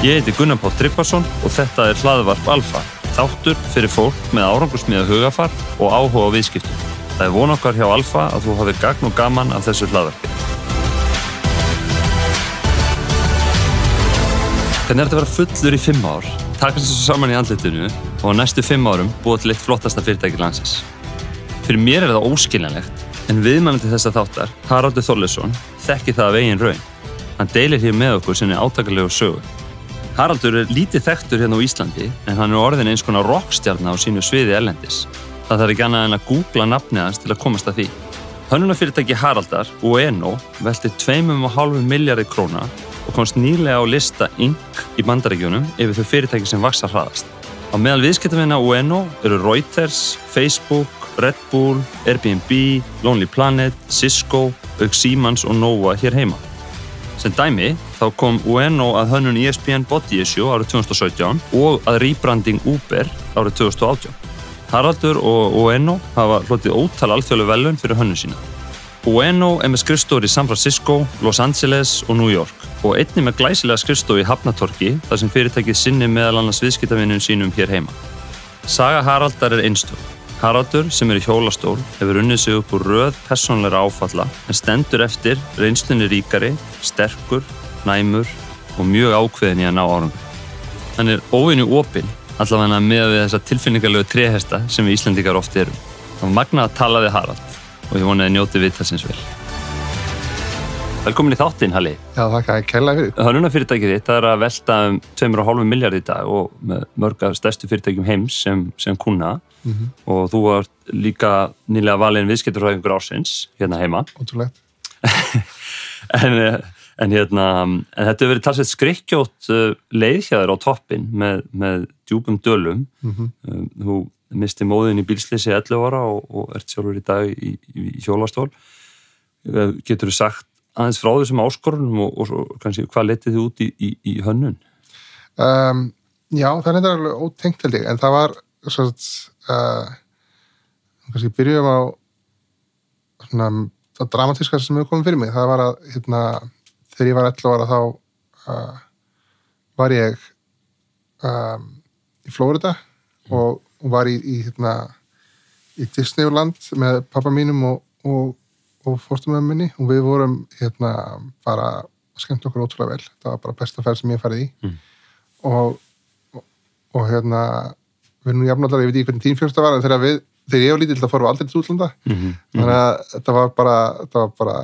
Ég heiti Gunnar Pátt Tryggvason og þetta er hlaðvarp Alfa, þáttur fyrir fólk með árangursmiða hugafar og áhuga á viðskiptum. Það er von okkar hjá Alfa að þú hafið gagn og gaman af þessu hlaðvarpi. Hvernig er þetta að vera fullur í fimm ár, takast þessu saman í andlitinu og á næstu fimm árum búið til eitt flottasta fyrirtæki landsins? Fyrir mér er það óskiljanlegt, en viðmannandi þessa þáttar, Haraldur Þorlesson, þekki það af eigin raun. Hann deilir hér með okkur sinni átakalegu sögu. Haraldur er lítið þekktur hérna á Íslandi en hann er orðin eins konar rockstjarnar á sínu sviði ellendis. Það þarf ekki annað en að googla nafnið hans til að komast að því. Hönnunafyrirtæki Haraldar, Ueno, velti 2,5 miljardi króna og komst nýlega á lista Inc. í bandaríkjunum yfir þau fyrirtæki sem vaksa hraðast. Á meðal viðskiptafinna Ueno eru Reuters, Facebook, Red Bull, Airbnb, Lonely Planet, Cisco, Aug Siemens og Nova hér heima. Sem dæmi þá kom Ueno að hönnun ESPN Body Issue árið 2017 og að rebranding Uber árið 2018. Haraldur og Ueno hafa hlotið ótal alþjóðlu velun fyrir hönnun sína. Ueno er með skrifstóri í San Francisco, Los Angeles og New York og einni með glæsilega skrifstóri í Hafnatorki þar sem fyrirtækið sinni meðal annars viðskiptavinnum sínum hér heima. Saga Haraldar er einstök. Haraldur, sem er í hjólastól, hefur unnið sig upp úr röð personleira áfalla en stendur eftir reynslunni ríkari, sterkur, næmur og mjög ákveðin í að ná árangur. Hann er óvinni opinn, allavega með við þessa tilfinningarlegu trehesta sem við Íslandikar oft erum. Það var magnað að tala við Harald og ég vonaði njóti við þessins vel. Velkomin í þáttinn, Halli. Já, þakka, kella fyrir. Hannunafyrirtækið þitt er að velta um 2,5 miljard í dag og með mörga stærstu fyrirtækjum heims sem, sem kuna mm -hmm. og þú var líka nýlega valin viðskipturhæfingur ásins hérna heima. En, en, hérna, en þetta hefur verið talsveit skrikkjótt uh, leiðhjæðar á toppin með, með djúpum dölum. Mm -hmm. Þú misti móðin í bílslýsi 11 ára og, og ert sjálfur í dag í, í, hjólastól. Getur þú sagt aðeins frá þessum áskorunum og, og, og kannski hvað letið þið út í, í, í hönnun? Um, já, það er alveg ótengt held ég, en það var svona, uh, kannski byrjum á svona, það dramatíska sem hefur komið fyrir mig, það var að hérna, þegar ég var 11 ára þá uh, var ég um, í Flórida og, var í, í hérna í Disneyland með pappa mínum og, og og fórstumömminni og við vorum hérna bara skemmt okkur ótrúlega vel. Það var bara besta færð sem ég farið í. Mm. og, og, og hérna við erum nú jafnallar, ég veit ekki hvernig tímfjörsta var en þegar, við, þegar ég var lítill það fórum við aldrei til útlanda mm -hmm. þannig að þetta var bara, þetta var bara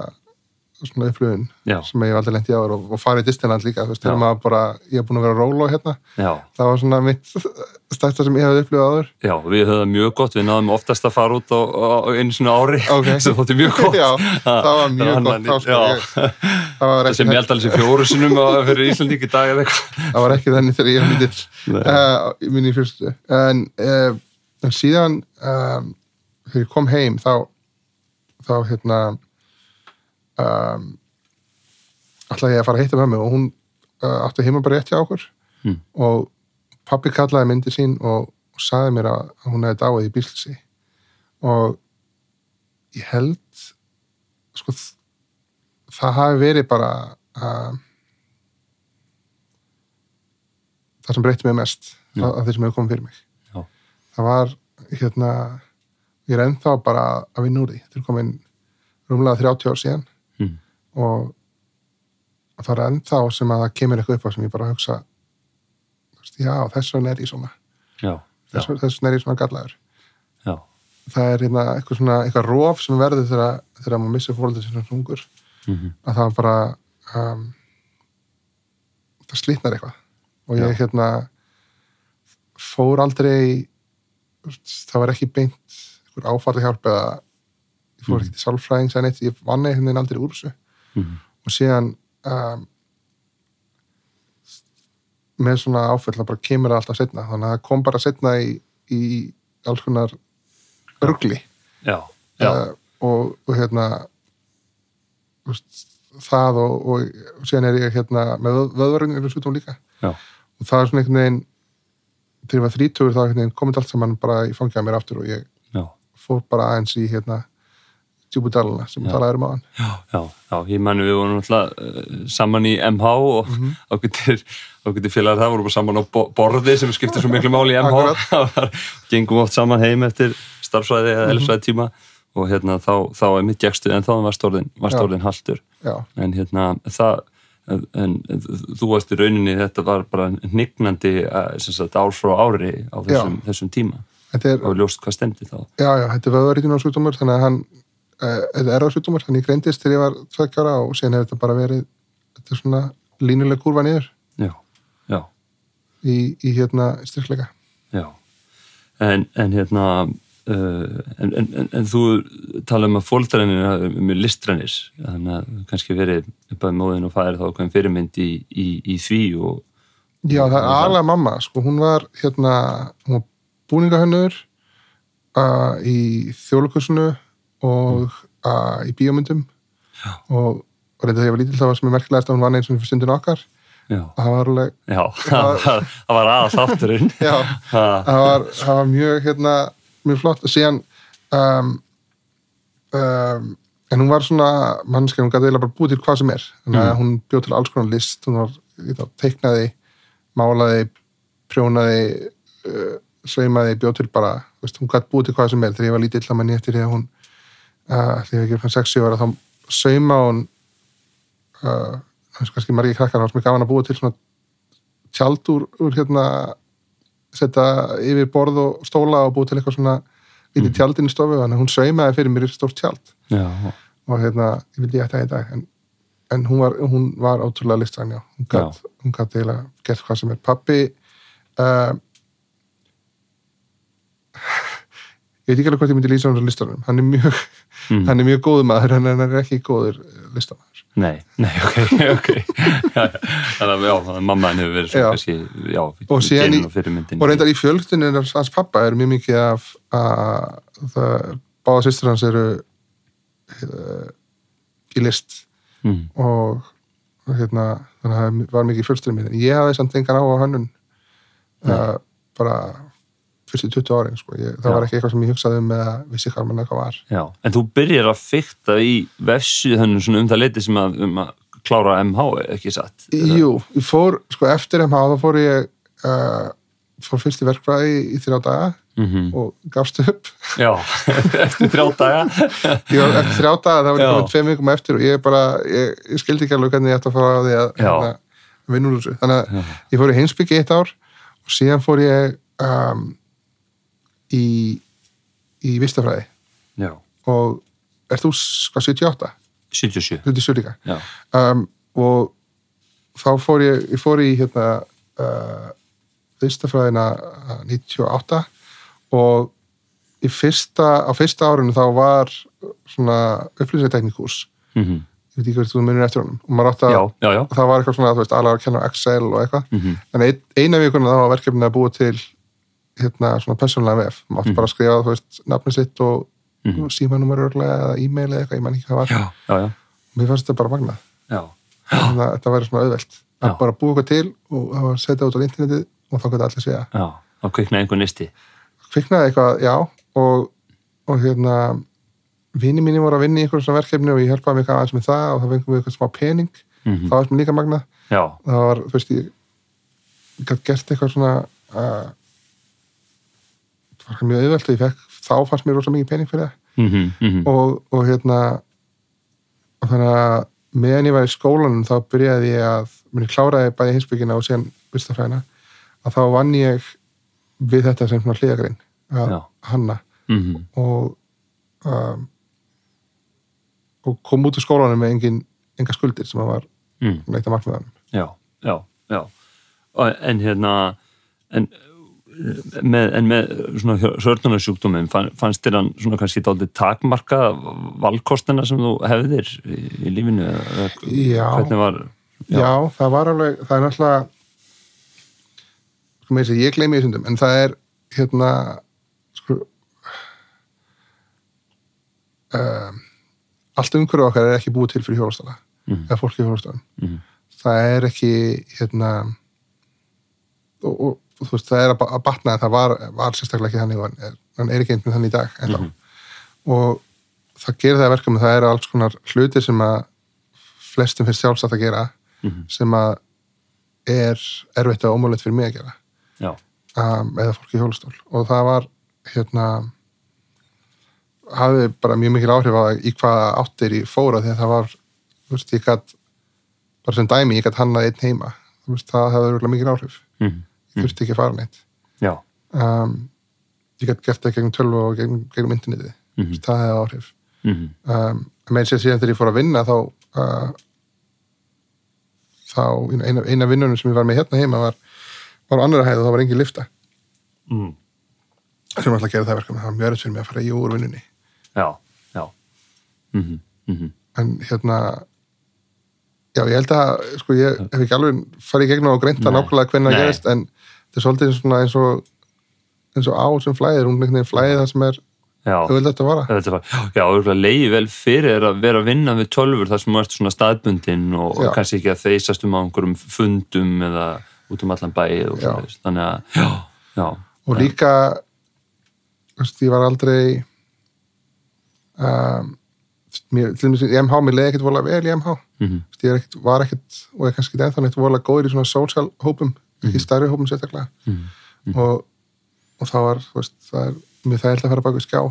svona upplöfun sem ég hef aldrei lengt í áður og, og farið í Disneyland líka þú veist, þegar maður bara, ég hef búin að vera róla hérna. Já. það var svona mitt stærsta sem ég hef upplöfað áður. Já, við höfum mjög gott, við náðum oftast að fara út á, á einu svona ári okay. sem þótti mjög gott. Já, það var mjög gott þá sko ég Það sem ég held alveg sem fjóru sinum fyrir Íslandík í dag eða eitthvað. Það var ekki þenni þegar ég hef myndið uh, minni í fyrstu. En, uh, en síðan um, þegar ég kom heim þá þá hérna um, ætlaði ég að fara að heita með mig og hún uh, átti heima bara rétt hjá okkur mm. og pappi kallaði myndi sín og, og saði mér að hún hefði dáið í bílsi og ég held sko það hafi verið bara uh, það sem breytti mig mest ja. af því sem hefur komið fyrir mig Já. það var hérna ég er ennþá bara að vinna úr því þetta er komin rúmlega 30 ár síðan. Og það er ennþá sem að það kemur eitthvað upp á sem ég bara hugsa já, þess vegna er ég svona. Já, þess vegna er ég svona gallaður. Já. það er hérna eitthvað svona eitthvað róf sem verður þegar, þegar maður missir fólkið sem svona hungur mm -hmm. að það bara um, það slítnar eitthvað. Og ég hérna fór aldrei það var ekki beint einhver áfalli hjálp eða ég fór ekki til sálfræðings en eitt, ég vann einhvern veginn aldrei úr þessu mm -hmm. og síðan um, með svona áfell það bara kemur alltaf setna þannig að það kom bara setna í, í alls konar örgli já, já. Uh, og, og hérna það og, og, síðan er ég hérna með vöðvarinn líka já. og það er svona einhvern veginn þegar ég var þrítugur þá komið allt saman bara í fangjaða mér aftur og ég fór bara aðeins í hérna djúbudalina sem talaði um á hann Já, já, já, ég mani við vorum alltaf uh, saman í MH og Mhm. ákveðtir, ákveðtir félagar það vorum bara saman á bo- borði sem skiptir svo miklu máli í MH var- gengum oft saman heim eftir starfsvæði Mhm. eða elisvæði tíma og hérna þá, þá er mitt gekstu en þá var stórðin, var stórðin haltur. Já, en hérna það en, þú varst í rauninni þetta var bara hnignandi sem sagt, ár frá ári á þessum, þessum tíma. Er, og ljóst hvað stemdi þá. Já, já, þetta er vöðvarítunar sjúkdómur þannig að hann, uh, þetta er erfarsjúkdómur þannig ég greindist þegar ég var tveggjára og síðan hefur þetta bara verið þetta er svona línuleg kurva niður. Já, já. Í, í hérna styrkleika. Já, en, en hérna uh, en, en, en, þú tala um að fólkdrænir er mjög listrænir þannig að kannski verið bæði móðin og færi þá hverjum fyrirmynd í, í, í því og Já, það er aðlega mamma, sko, hún var hérna, hún var búningahönnur uh, í þjólukursunu og uh, í bíómyndum. Já. og, reynda þegar ég var lítill það var sem er merkilegast að hún var eins og fyrir stundin okkar. Já, það var alveg, já það, var já, Ha, það var, var mjög hérna, mjög flott. Og síðan um, um, en hún var svona mannskja, hún gæti eiginlega bara búið til hvað sem er. Þannig að hún bjóð til alls konar list. Hún var, þá, teiknaði málaði, prjónaði uh, sveimaði, bjóð til bara veist, hún gæti búið til hvað sem er. Þegar ég var lítill að manni eftir því að hún þegar ég ekki fann 60 ára þá sauma hún uh, er kannski margir krakkar þá sem er gaman að búið til svona tjald úr, hérna setja yfir borð og stóla og búið til eitthvað svona lítið Mhm. tjaldin í stofu þannig að hún saumaði fyrir mér stórt tjald. Já, og hérna, ég vildi ég ætti það í dag en, en hún, var, hún var ótrúlega listræn já, hún gætt eiginlega gert hvað sem er. Pappi uh, ég veit ekki alveg hvort ég myndi lýsa hann listanum, hann er mjög Mm. hann er mjög góður maður en hann er ekki góður listamæður nei, nei, ok, ok. Þannig að, já, mamma henni hefur verið svo Já. kannski, já, Og síðan í- og reyndar í fjölktinu hans pappa er mjög mikið af að það, báða sýstur hans eru uh, í list mm. og, hérna þannig að það var mikið í fjölktinu ég hafði samt engan á á hönnun uh, bara fyrstu 20 árin sko. ég, það Já. var ekki eitthvað sem ég hugsaði um eða vissi hvað mann eitthvað var Já, en þú byrjar að fykta í svona um það leiti sem að, um að klára MH, ekki satt? Jú, fór, sko eftir MH þá fór ég uh, fór fyrst í verkfræði í þrjá daga Mm og gafst upp Já, eftir þrjá daga. var eftir þrjá daga, það var Já. komið tveim vikum eftir og ég bara, ég, ég skildi ekki alveg hvernig ég ætti að fara á því að Já. hérna, vinna úr þessu, þannig að Já. ég fór í heimsbyggi eitt ár og síðan fór ég um, í í vistafræði. Já, og er þú sko 78, 77. 77 líka. Um, og þá fór ég, ég fór í hérna uh, vistafræðina uh, 98 og í fyrsta, á fyrsta árinu þá var svona upplýsingateknikurs mm ég veit ekki hvert þú munir eftir honum. Og maður átti að, það var eitthvað svona, þú veist, alveg að kenna Excel og eitthvað, Mm en ein, eina vikuna þá var verkefni að búa til hérna svona persónulega vef, maður átti Mhm. bara að skrifa þú veist, nafni sitt og, og símanúmer örglega eða e-mail eða eitthvað, ég man ekki hvað var. Já, já, já. mér fannst þetta bara magnað. Já, þannig að þetta væri svona auðvelt. Að bara búa eitthvað til og það að setja út á internetið og þá gæti allir segja þá kviknaði einhver nisti. kviknaði eitthvað, já og, og hérna vini mínir voru að vinna í einhverjum svona verkefni og ég hjálpaði mig aðeins með það og þá fengum við eitthvað smá pening. Mm það var sem líka magnað. Já, það var, þú veist, ég gæti gert eitthvað svona það var mjög auðvelt og ég fekk, þá fannst mér rosa mikið pening fyrir það mm -hmm. og, og hérna og þannig að meðan ég var í skólanum þá byrjaði ég að mér kláraði bæði hinsbyggina og síðan vistafræðina að þá vann ég við þetta sem svona hliðagrein að hanna Mm og um, og kom út úr skólanum með engin, enga skuldir sem að var mm. neitt að markmiðanum Já, já, já. En hérna, en með, en með fann, fannst þér hann svona kannski dálítið takmarka valkostina sem þú hefðir í, í lífinu? Já. Var, Já. það var alveg, það er náttúrulega sko með þess að ég gleymi því sundum, en það er hérna sko um, allt umhverju okkar er ekki búið til fyrir hjólastala Mhm. eða fólki í hjólastalum Mhm. það er ekki hérna og, og þú veist, það er að, ba- að batna en það var, var sérstaklega ekki þannig og hann er, ekki einhvern þannig í dag ennþá. Mhm. og, það gerir það verkum það eru alls konar hlutir sem að flestum finnst sjálfsagt að gera Mhm. sem að er erfitt og ómögulegt fyrir mig að gera. Um, eða fólk í hjólastól. Og það var hérna hafði bara mjög mikil áhrif á í hvaða áttir ég fóra þegar það var þú veist, ég gætt bara sem dæmi, ég gætt hannað einn heima. Þú veist, það verið mikil áhrif. Mhm, ég þurfti ekki að fara neitt. Um, ég gætt gert það gegnum tölvu og gegnum, gegnum interneti mm það hefði áhrif. Mhm, um, með sér síðan þegar ég fór að vinna þá uh, þá eina, eina vinnunum sem ég var með hérna heima var, var á annar hæð og það var engin lifta mhm, sem alltaf gerði það verkum það var mjög erfitt fyrir mig að fara í úr vinnunni. Já, já, mhm, mhm, en hérna já ég held að sko ég hef ekki alveg farið í gegnum og greinta nákvæmlega hvernig það gerist en þetta er svolítið svona eins og eins og á sem flæðir, hún veginn flæðir það sem er auðvitað að vara? Já, auðvitað leiði vel fyrir að vera að vinna við tölfur þar sem ert svona staðbundin og, og kannski ekki að þeysast um á einhverjum fundum eða út um allan bæið og svoleiðis. þannig að, já, já, og líka þú veist, ég var aldrei um, mér, til dæmis í MH, mér leiði ekkert vola vel í MH mhm, Þú veist, ég ekkert, var ekkert og er kannski ennþá neitt vola góður í svona social hópum, ekki stærri hópum sérstaklega. Mhm, og, og það var, veist, það er mjög þægilt að fara bak við skjá.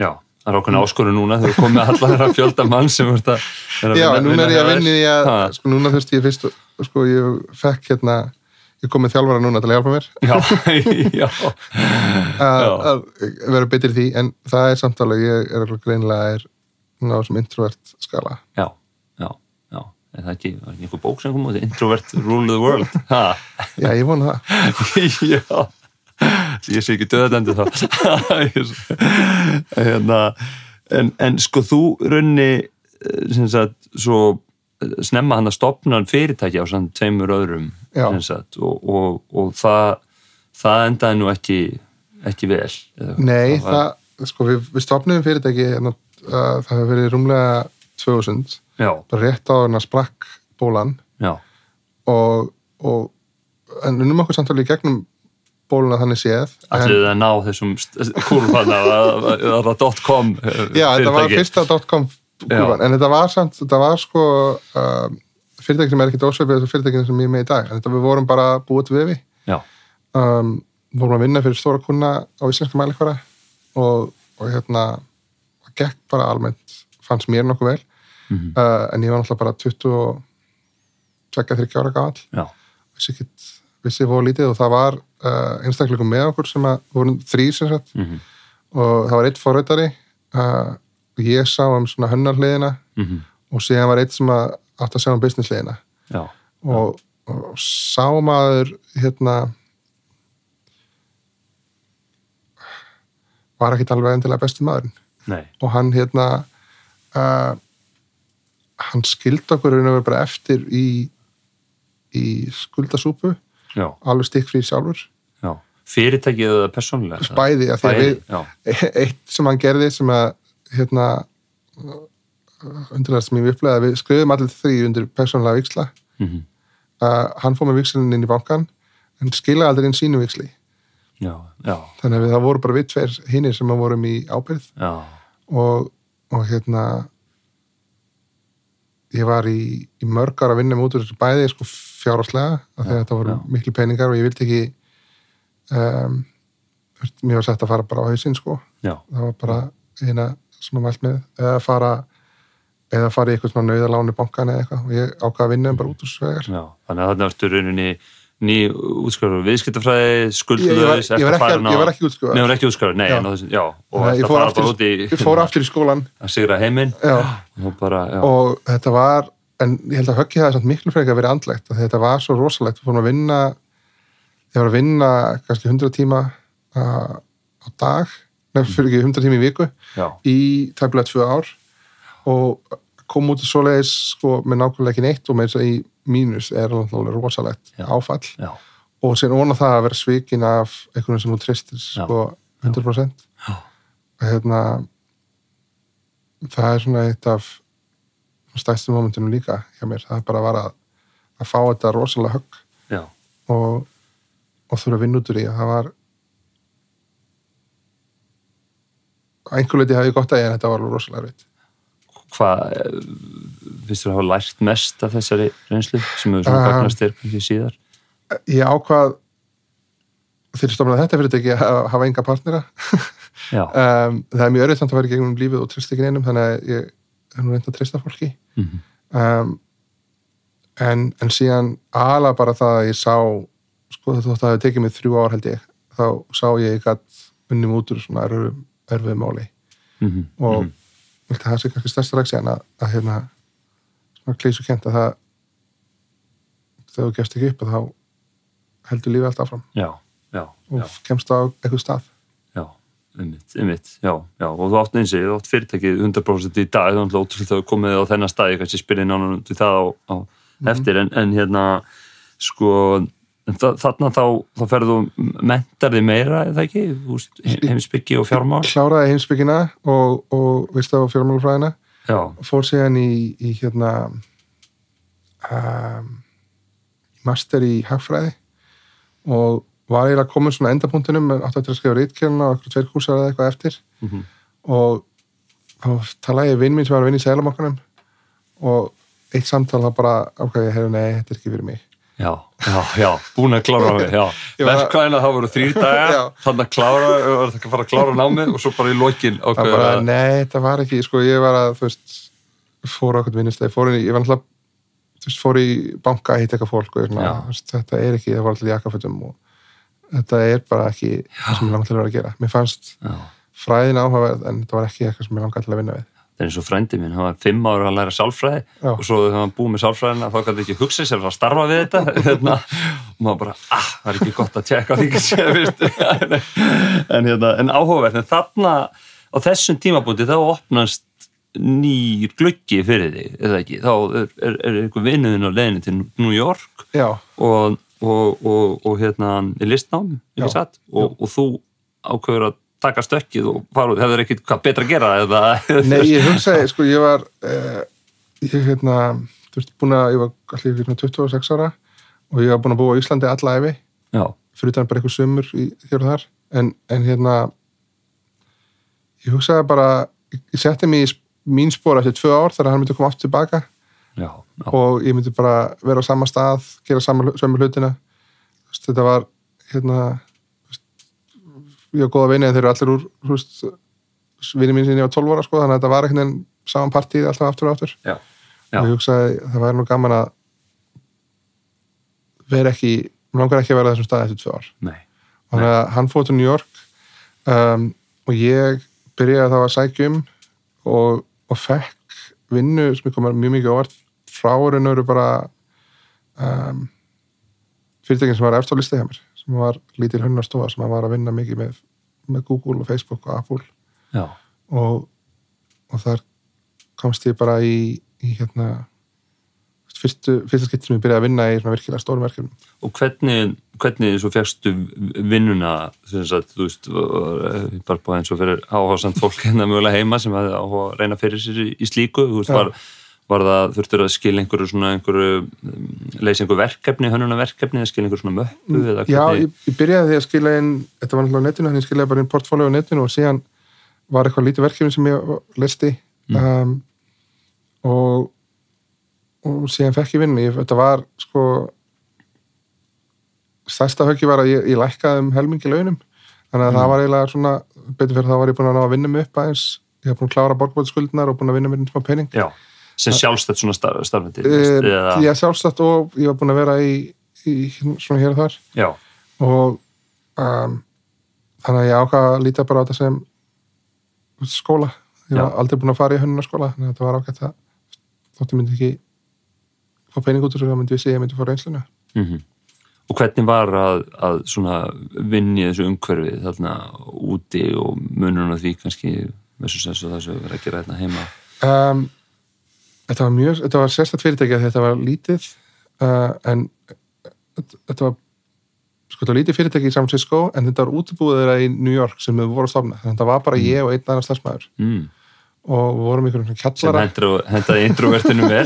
Já, það er okkur áskoru núna þegar þú komið allar þeirra fjölda mann sem ert að að Já, vinna- en núna er ég að hjá vinna í að, sko, núna þurfti ég fyrst, sko, ég fekk hérna, ég kom með þjálfara núna til að hjálpa mér. Já, já, að, Já. vera betri í því, en það er samt alveg, ég er alveg greinilega er ná sem introvert skala. já, já, já er það ekki, var ekki einhver bók sem kom út? Introvert Rule the World? Ha, Já, ég vona það. Já. Ég sé ekki döðadendu þá. Hérna, en, en sko þú runni sem sagt svo eh, snemma hann að stopna fyrirtæki á samt tveimur öðrum sagt, og, og, og það það endaði nú ekki ekki vel Nei, var- það, sko, við, við stopnum fyrirtæki, en, uh, það hefur verið rúmlega 2000, já, bara rétt á þarna sprakk bólan. Já, og, og en unnum okkur samtalið í gegnum bóluna þannig séð. allir það ná þessum kurvan að dot com eh, Já, þetta var fyrsta .com kurvan, en þetta var samt, þetta var sko uh, fyrirtæki sem er ekkit ósveipið þessu fyrirtækinu sem ég er með í dag, en þetta við vorum bara búið til vefi, já, um, vorum að vinna fyrir stóra kuna á íslenska mælikvara og, og hérna það gekk bara almennt, fannst mér nokkuð vel Mhm. uh, en ég var náttúrulega bara 22-23 ára gafall vissi ekkit, vissi fóða lítið og það var uh, einstakleikum með okkur sem að vorum þrý sem sagt. Mhm, og það var eitt forrautari uh, og ég sá um svona hönnarliðina mhm, og síðan var eitt sem að átt að sjá um businessliðina og, og sá maður hérna var ekkit alveg endilega besti maðurinn. Nei, og hann hérna uh, hann skildi okkur bara eftir í í skuldasúpu já, alveg stikkfrí sjálfur. Já. Fyrirtækið eða persónulega bæði að því að við já, eitt sem hann gerði sem að hérna undirlega sem ég upplega við skrifum allir því undir persónulega viksla mhm, uh, hann fór með vikslinn inn í bankan en skila aldrei inn sínu viksli já, já, þannig að það voru bara við tveir hinnir sem að vorum í ábyrð og, og hérna ég var í, í mörg ára að vinna með út úr þessu bæði sko því að þetta voru já. miklu peningar og ég vildi ekki um, mér var sett að fara bara á hausinn sko. Já, það var bara eina að mælt með eða fara eða fara í eitthvað svona nauðaláni bankan eða eitthvað. Og ég ákvaða að vinna um bara út úr svegar já þannig að þarna ertu rauninni ný útskrifur viðskiptafræði, ég, ég, ég, var ekki, ég var ekki á og ég, í ég fór aftur í skólan að sigra heiminn. Og bara, og þetta var en ég held að höggið það samt miklu frekar að vera andlegt þetta var svo rosalegt. Við fórum að vinna ég var að vinna kannski 100 tíma uh, á dag. Nefnir fyrir ekki 100 tíma í viku. Já, í tæpilega tvö ár. Og kom út svoleiðis sko með nákvæmlega ekki neitt og með þess að í mínus er alveg rosalegt Já. áfall. Já, og sér óna það að vera svikin af einhvern sem þú tristir sko 100% Já. og hérna það er svona eitt af stæstum momentunum líka hjá mér, það er bara að vara að, fá þetta rosalega högg og, og þurfa að vinna út úr í það var einhver leiti hafði ég gott að ég en þetta var rosalega veit Hvað, eh, finnst þú að hafa lært mest af þessari reynslu sem hefur svona Ah. gagnast þér kannski síðar? ég ákvað fyrir stofnað þetta fyrirtæki að hafa enga partnera um, það er mjög örið samt að í gegnum lífið og treysta ekki neinum þannig að ég er nú reynd að treysta fólki Mhm. um, en, en síðan ala bara það að ég sá sko þetta þótt að það hefði tekið mig þrjú ár held ég þá sá ég ég gætt unnum út úr svona erfið, máli Mhm, og mhm. mm -hmm. Það sé kannski stærsta ræksi en að, að hérna svona klísu kent að það þegar þú gefst ekki upp að þá heldur lífið allt áfram. Já, já, og já, kemst á eitthvað stað. Já, einmitt, einmitt, já, já, og þú átt eins og þú átt fyrirtækið 100% í dag, þú átt ótrúlega að komið á þennan stað, ég kannski spyrja til það á, á eftir, en, en hérna, sko, en þa- þarna þá, þá ferðu mentar þig meira, eða ekki, heimsbyggi og fjármál? kláraði heimsbyggina og, og veist á fjármálufræðina Já, fór síðan í, í hérna um, master í hagfræði og var eiginlega komin svona endapunktinum en átti að skrifa rítkjörna og eitthvað tveir kúsar eða eitthvað eftir. Mhm. og þá talaði ég vinn mín sem var að vinna í Sælabankanum og eitt samtal það bara ákvæði, heyrðu nei, þetta er ekki fyrir mig já, já, já, búin að klára mig, já, verkvæðina þá voru þrýr dagar, þannig að klára, var það að fara að klára námið og svo bara í lokin það ákveður bara, nei, þetta var ekki sko, ég var að, þú veist fór á eitthvað vinnustæði, fór í, ég var náttúrulega þú veist, fór í banka að hitta eitthvað fólk og veist, þetta er ekki, það var alltaf jakkafötum og þetta er bara ekki það sem ég langt til að vera að gera. Mér fannst já, fræðin áhugaverð en þetta var ekki eitthvað sem ég langt til að vinna við. Það er eins og frændi minn, hann var fimm ára að læra sálfræði Já. og svo þegar hann búið með sálfræðina þá kannski ekki hugsa sér að starfa við þetta. Hérna, og maður bara, ah, það er ekki gott að tjekka því ekki sé, veist en, hérna, en áhugaverð, en þarna á þessum tímabúti þá opnast nýr gluggi fyrir þig, eða ekki, þá er, er, er einhver vinnuðin á leiðinni til New York og, og, og, og hérna í listnám, ekki satt og, og þú ákveður að taka stökkið og fara út, hefur ekkert hvað betra að gera eða nei, ég hugsaði, sko, ég var uh, ég hérna þú veist, búin að, ég var allir hérna 26 ára og ég var búin að búa á Íslandi alla efi fyrir utan bara eitthvað sömur í, hér og þar. En, en hérna ég hugsaði bara ég setti mig í mín spór eftir tvö ár þegar hann myndi koma aftur tilbaka. Já, já. og ég myndi bara vera á sama stað gera sama, sömu hlutina. Þetta var hérna ég var góða vini en þeir eru allir úr þú veist, vini mín sinni á 12 ára sko, þannig að þetta var einhvern veginn saman partíð alltaf aftur og aftur já, já. og ég hugsaði það væri nú gaman að vera ekki mér langar ekki að vera þessum stað eftir tvö ár Nei. þannig að hann fór til New York um, og ég byrjaði þá að sækja um og, og fekk vinnu sem kom mjög mikið óvart frá raun og veru bara um, fyrirtækin sem var eftir á listi hjá mér sem var lítil hönnarstofa sem var að vinna mikið með, með Google og Facebook og Apple. Já, og, og þar komst ég bara í, í hérna fyrstu, fyrsta skipti sem ég byrjaði að vinna í svona virkilega stórum verkefnum. Og hvernig, hvernig svo fegstu vinnuna sem sagt, þú veist bara bara eins og fyrir áhásamt fólk hérna mögulega heima sem að reyna fyrir sér í, í slíku, þú veist, Já. var, var það þurftur að skilja einhverju svona einhverju um, leysa einhverju verkefni, hönnuna verkefni eða skilja einhverju svona möppu eða Já, ég, ég byrjaði því að skila inn þetta var náttúrulega á netinu, þannig að ég skilaði bara inn portfólió á netinu og síðan var eitthvað lítið verkefni sem ég listi um, og og síðan fekk ég vinnu, ég, þetta var sko stærsta höggi var að ég, ég lækkaði um helmingi launum, þannig að það var eiginlega svona, betur fyrir það var ég búin að ná að vinna mig upp aðeins, ég haf búin að klára borgbóðskuldnar og búin að vinna mér smá pening. Já, sem sjálfstætt svona starf, starfandi uh, eða, ég sjálfstætt og ég var búin að vera í, í svona hér og þar. Já, og um, þannig að ég ákvað að líta bara á þetta sem skóla. Ég var Já. aldrei búin að fara í hönnunarskóla þannig að þetta var ágætt að þótt ég myndi ekki fá pening út þessu þá myndi ég sé að myndi fá reynsluna. Mm og hvernig var að, að svona vinni þessu umhverfi þarna úti og munurinn á því kannski versus þess að það sem verið að gera hérna heima? Um, þetta var mjög þetta var sérstætt fyrirtæki að þetta var lítið uh, en þetta var sko þetta var lítið fyrirtæki í San Francisco en þetta var útibúið þeirra í New York sem við vorum að stofna þannig að þetta var bara ég og einn annar slagsmaður mm. og við vorum ykkur sem kjallara. hendur, hendaði introvertinu vel.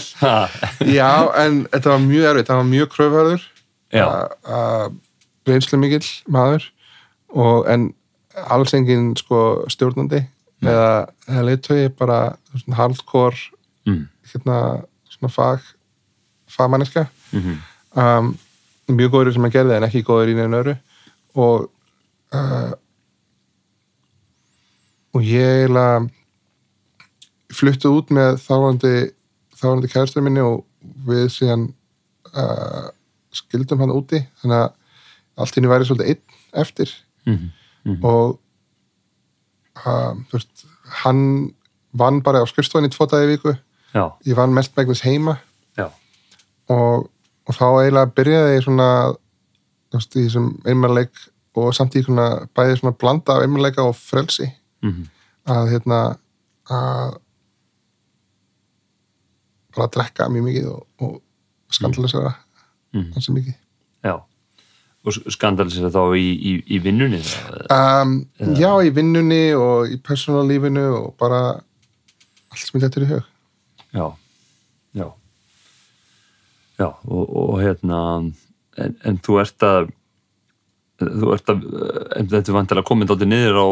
Já, en þetta var mjög erfitt, það var mjög kröfverður reynslu mikill maður. Og, en alls engin sko, stjórnandi eða, eða leiðtögi bara hardcore mm. Hérna svona fag fagmanniska Mm um, mjög góður sem hann gerði en ekki góður í neina öru og uh, og ég eiginlega fluttu út með þáandi þáandi kæristur minni og við síðan uh, skildum hann úti. Þannig að allt henni væri svolítið einn eftir. Mhm. Mhm. og uh, veist, hann vann bara á skrifstofinni tvo dagi viku Já, ég vann mest megnis heima. Og, og þá eiginlega byrjaði ég svona þú veist, í þessum einmannleik og samt í svona bæði svona blanda af einmannleika og frelsi. Mm að hérna að bara að drekka mjög mikið og, og skandalisera Mhm. hansi mikið. Já. Og skandalisir þá í, í, í vinnunni? um, Já, í vinnunni og í persónalífinu og bara allt sem ég letur í hug Já, já. Já, og, og hérna, en, en þú ert að, þú ert að, en þetta er vantilega komið dálítið niður á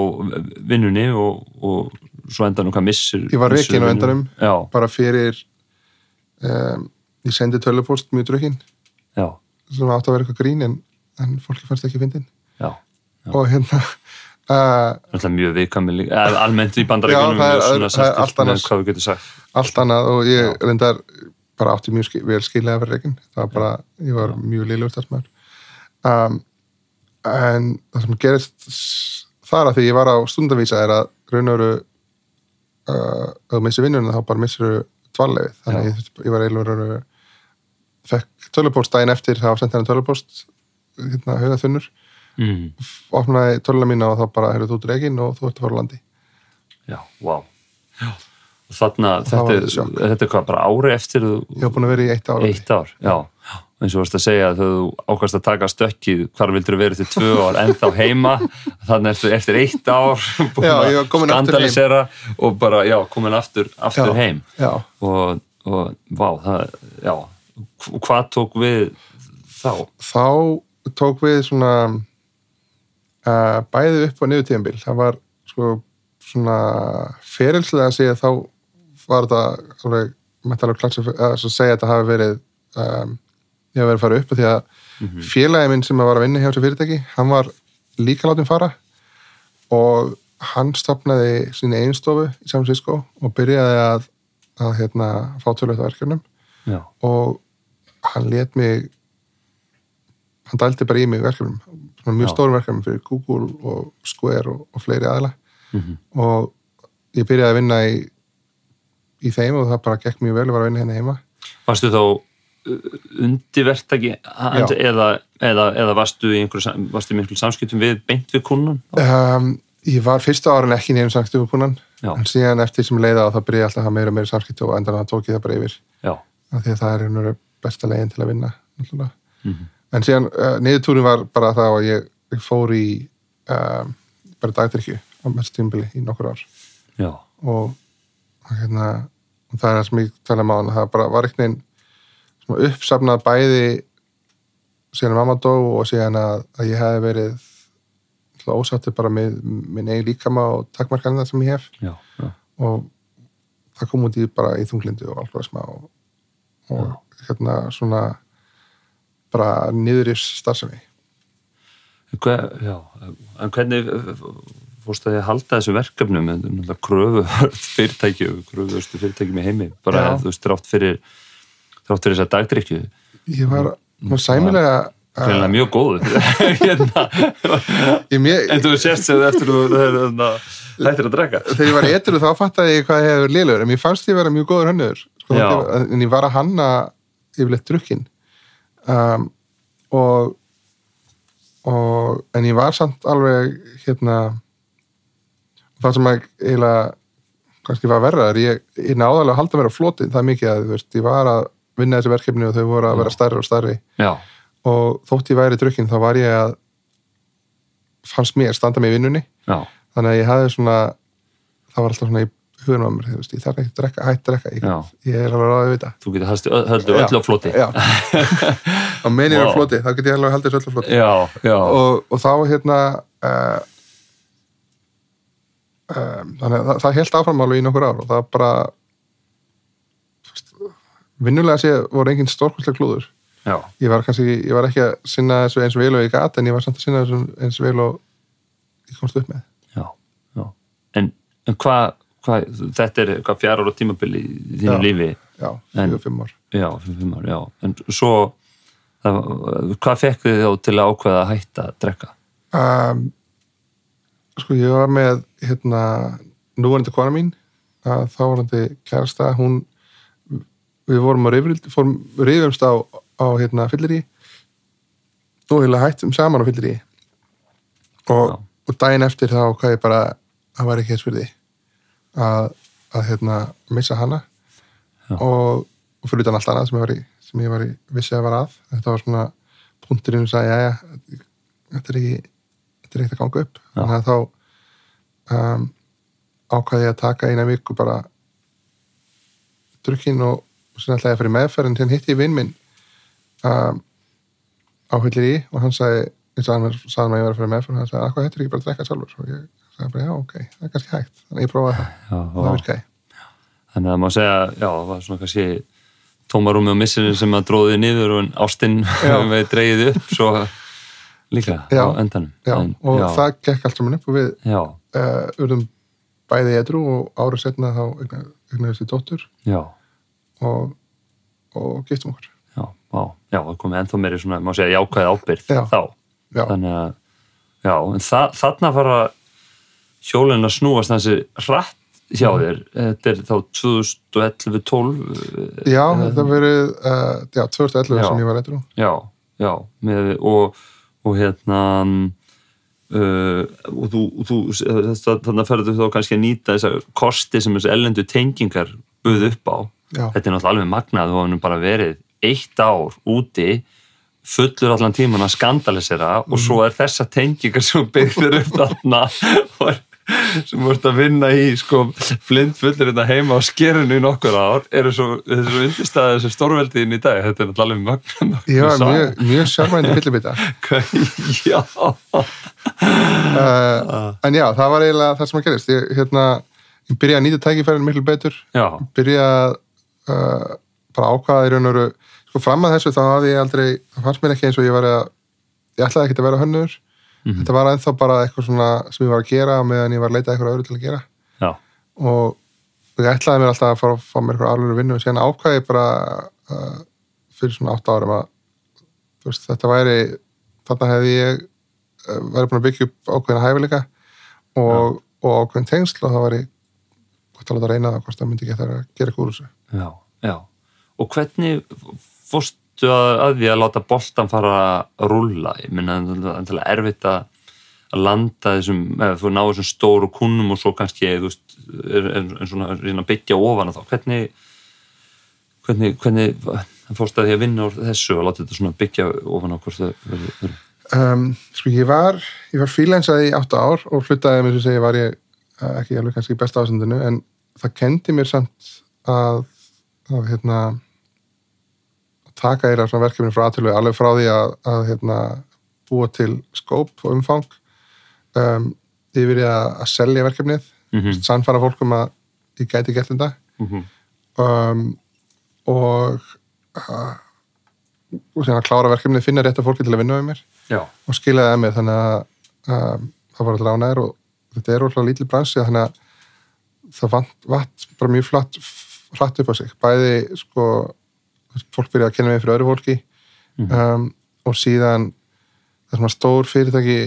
vinnunni og, og svo endanum hvað missir. Ég var rekinn á endanum. Já, bara fyrir um, ég sendi tölupost mjög já, sem átt að vera eitthvað grín en, en fólki fannst ekki fyndin já. og hérna Það er mjög eða almennt í bandaríkunum það það allt með annars. hvað við getum sagt. allt annað og ég reyndar bara átti mjög skil, vel skilja að vera reikin það var bara, ég var mjög liðlegur starfsmæður um, en það sem gerist þar að því ég var á stundavísa er að raun og veru uh, ef þú missir vinnunum þá bara missir dvallegið, þannig að ég, ég var eiginlega fekk tölupóst daginn eftir þá sendi hann tölupóst hérna höfða þunnur Mm. opnaði töluna mína og þá bara heyrðu þú út reikin og þú ert að fara á landi Já, vá. Já. Þarna, þetta, er- þetta er hvað, bara ári eftir þú, ég hef búin að vera í eitt ár eitt ár, já. eins og varst að segja að þú ákvæmst að taka stökkið hvar vildur þú verið til tvö ár ennþá heima þannig eftir, eftir eitt ár búin Já, að ég var kominn aftur heim. skandalisera og bara, já, komin aftur, aftur Já. heim já, og, og vá, það, já hvað tók við þá? þá tók við svona uh, bæði upp og niður tíðanbíl það var sko svona ferilslega að segja þá var þetta alveg mætti alveg klassif að svo segja að þetta hafi verið um, ég hafi verið að fara upp því að Mhm. félagi minn sem var að vinna hjá þessu fyrirtæki hann var líka látin fara og hann stopnaði sína einstofu í San Francisco og byrjaði að, að hérna, fá tölvöld verkefnum Já, og hann let mig hann dældi bara í mig verkefnum mjög Já. stórum verkefnum fyrir Google og Square og, og fleiri aðla Mhm. og ég byrjaði að vinna í, í þeim og það bara gekk mjög vel að vera að vinna hérna heima varstu þá uh, Já. eða, eða, eða varstu í einhverju, samskiptum við beint við kunnan? um, ég var fyrsta árin ekki nefnum samskiptum við kúnan Já. en síðan eftir sem leiða og það byrjaði alltaf að hafa meira og meira samskiptum og endan að tók ég það bara yfir Já, af því að það er besta legin til að vinna náttúrulega. Mhm. En síðan uh, niðurtúrin var bara það að ég, ég fór í um, bara dagdrykju á mest tímbili í nokkur ár. Já, og, hérna og það er það sem ég tala um á það bara var svona uppsafnað bæði síðan mamma dó og síðan að, að ég hefði verið ósáttur bara með minn eigin líkama og takkmarkanir sem ég hef. Já, já. og það kom út í bara í þunglindu og alkoholisma og, og hérna svona bara niður í starfsemi. En hvernig fórst að þið halda þessu verkefnum? Með kröfu fyrirtæki kröfustu fyrirtæki með heimi bara Já. þú veist, þrátt fyrir þrátt fyrir þess að dagdrykju ég var nú sæmilega hvernig uh, mjög góður. Hérna. en þú sést sér eftir þú hérna, hættir að drekka. Þegar ég var etru þá fattaði ég hvað hefur liðlegur en mér fannst ég vera mjög góður hönnur sko, en ég var að hanna yfirleitt drukkin um, og, og en ég var samt alveg hérna það sem að eiginlega kannski var verra er ég, ég náði alveg að á floti það mikið að veist, ég var að vinna þessi verkefni og þau voru að vera stærri og stærri. Já, og þótt ég væri drukkin þá var ég að fannst mér standa mig í vinnunni. Já, þannig að ég hafði svona það var alltaf svona í hugunum á mér þú veist, ég þarf ekki að drekka, hætt að drekka ég, ég er alveg ráðið við þetta þú getur haldið öllu á floti. Já. á Vá. á floti, þá get ég alveg haldið öllu á floti. Já, já, og, og þá hérna uh, um, þannig að það, það held áfram alveg í nokkur ár og það bara þú veist, vinnulega sé voru engin stórkvæslega klúður. Já, ég var kannski, ég var ekki að sinna þessu eins vel og ég gat en ég var samt að sinna þessu eins vel og ég komst upp með. Já, já. En, en hvað, hva, þetta er hvað fjara ára tímabil í þínu Já. lífi? já, fjögur, fimm ár Já, fyrir fimm ár, já. En svo, það, hvað fekk þið þá til að ákveða að hætta að drekka? um, sko ég var með hérna núverandi kona mín að þá varandi kærasta hún við vorum að rifumst á, á hérna fyllir í og heila hættum saman á fyllir í og, og daginn eftir þá hvað ég bara það var ekki þess fyrir því að, að hérna missa hana Já. og, og fyrir utan allt annað sem ég var í sem ég var í vissi að var að þetta var svona punkturinn sem sagði, jæja, þetta er ekki þetta er ekkert að ganga upp Já. þannig að þá um, ákvaði ég að taka eina viku bara drukkin og sem ætlaði að fyrir meðferð en hérna hitti ég vinn minn um, á hullir í og hann sagði eins og hann var- sagði hann að ég var að fyrir meðferð og hann sagði, hvað hættir ekki bara að drekka sjálfur og ég sagði bara, já, ok, það er kannski hægt. Þannig að ég prófaði það, það virkaði. Þannig að maður segja, já, það var svona kannski tómarúmi og missinu sem að dróði niður og ástinn við dreigið upp svo líka Já. á endanum. já, En, og já, það gekk allt saman upp og við uh, urðum bæði edru og árið setna þá eignaðist í dóttur og, og giftum okkur. Já, já, það komið ennþá meiri svona, má segja, jákvæði ábyrgð Já. þá. Þannig að, já, en þa þarna fara hjólinn að snúast þessi hratt hjá Mhm. þér. Þetta er þá 2011-12 já þetta verið uh, já, 2011 Já. sem ég var edru Já, já, með, og, og hérna uh, og þú, þú þannig að ferðu þá kannski að nýta þessar kosti sem þessi ellendu tengingar buð upp á. já, Þetta er náttúrulega alveg magnað og hann bara verið eitt ár úti fullur allan tíman að skandalisera og svo er þessa tengingar sem byggður upp þarna og sem vorst að vinna í sko flint fullur þetta heima á skerinu í nokkur ár eru svo, svo undirstæðið þessu stórveldiðin í dag, þetta er ég var saga. mjög, mjög sjálfmændi fyllibita já, uh, en já, það var eiginlega það sem að gerist ég, hérna, ég byrjaði að nýta tækifærin miklu betur. Já, byrjaði uh, bara ákvaða í raun og veru sko fram að þessu þá hafði ég aldrei það fannst mér ekki eins og ég var að ég ætlaði ekki að vera hönnur Mhm. þetta var ennþá bara eitthvað svona sem ég var að gera meðan ég var að leita eitthvað öðru til að gera. Já, og ég ætlaði mér alltaf að fara að fá mér eitthvað alveg vinnu og síðan ákvaði ég bara uh, fyrir svona átta árum að veist, þetta væri þarna hefði ég uh, væri búin að byggja upp ákveðina hæfileika og, og ákveðin tengsl og það væri gott að láta reyna það hvort það myndi ekki að gera þessu. Já, já. Og hvernig fórstu að, að því að láta boltan fara að rúlla, ég minna það er erfitt að landa þessum, eða þú náðu þessum stóru kunnum og svo kannski, er svona byggja ofan þá, hvernig hvernig, hvernig fórstu að því að vinna úr þessu og láta þetta svona byggja ofan á hvort þau verður um, sko ég var ég var freelanceað í átta ár og fluttaði með þess að segja var ég uh, ekki alveg kannski besta ásendinu en það kendi mér samt að, að hérna taka eira svona verkefni frá aðtölu alveg frá því að, að hérna, búa til skóp og umfang um, yfir að, að selja verkefnið Mhm, sannfara fólk um að ég gæti gert þetta. Mhm, um, og uh, og síðan að klára verkefnið finna rétt að fólki til að vinna með mér já, og skilaði það með. Þannig að um, það var alltaf ánæður og þetta er alltaf lítið bransi þannig að það vant, vant bara mjög flatt hratt upp á sig. Bæði sko fólk byrjaði að kenna mig fyrir öru fólki. Mm. um, og síðan það sem að stór fyrirtæki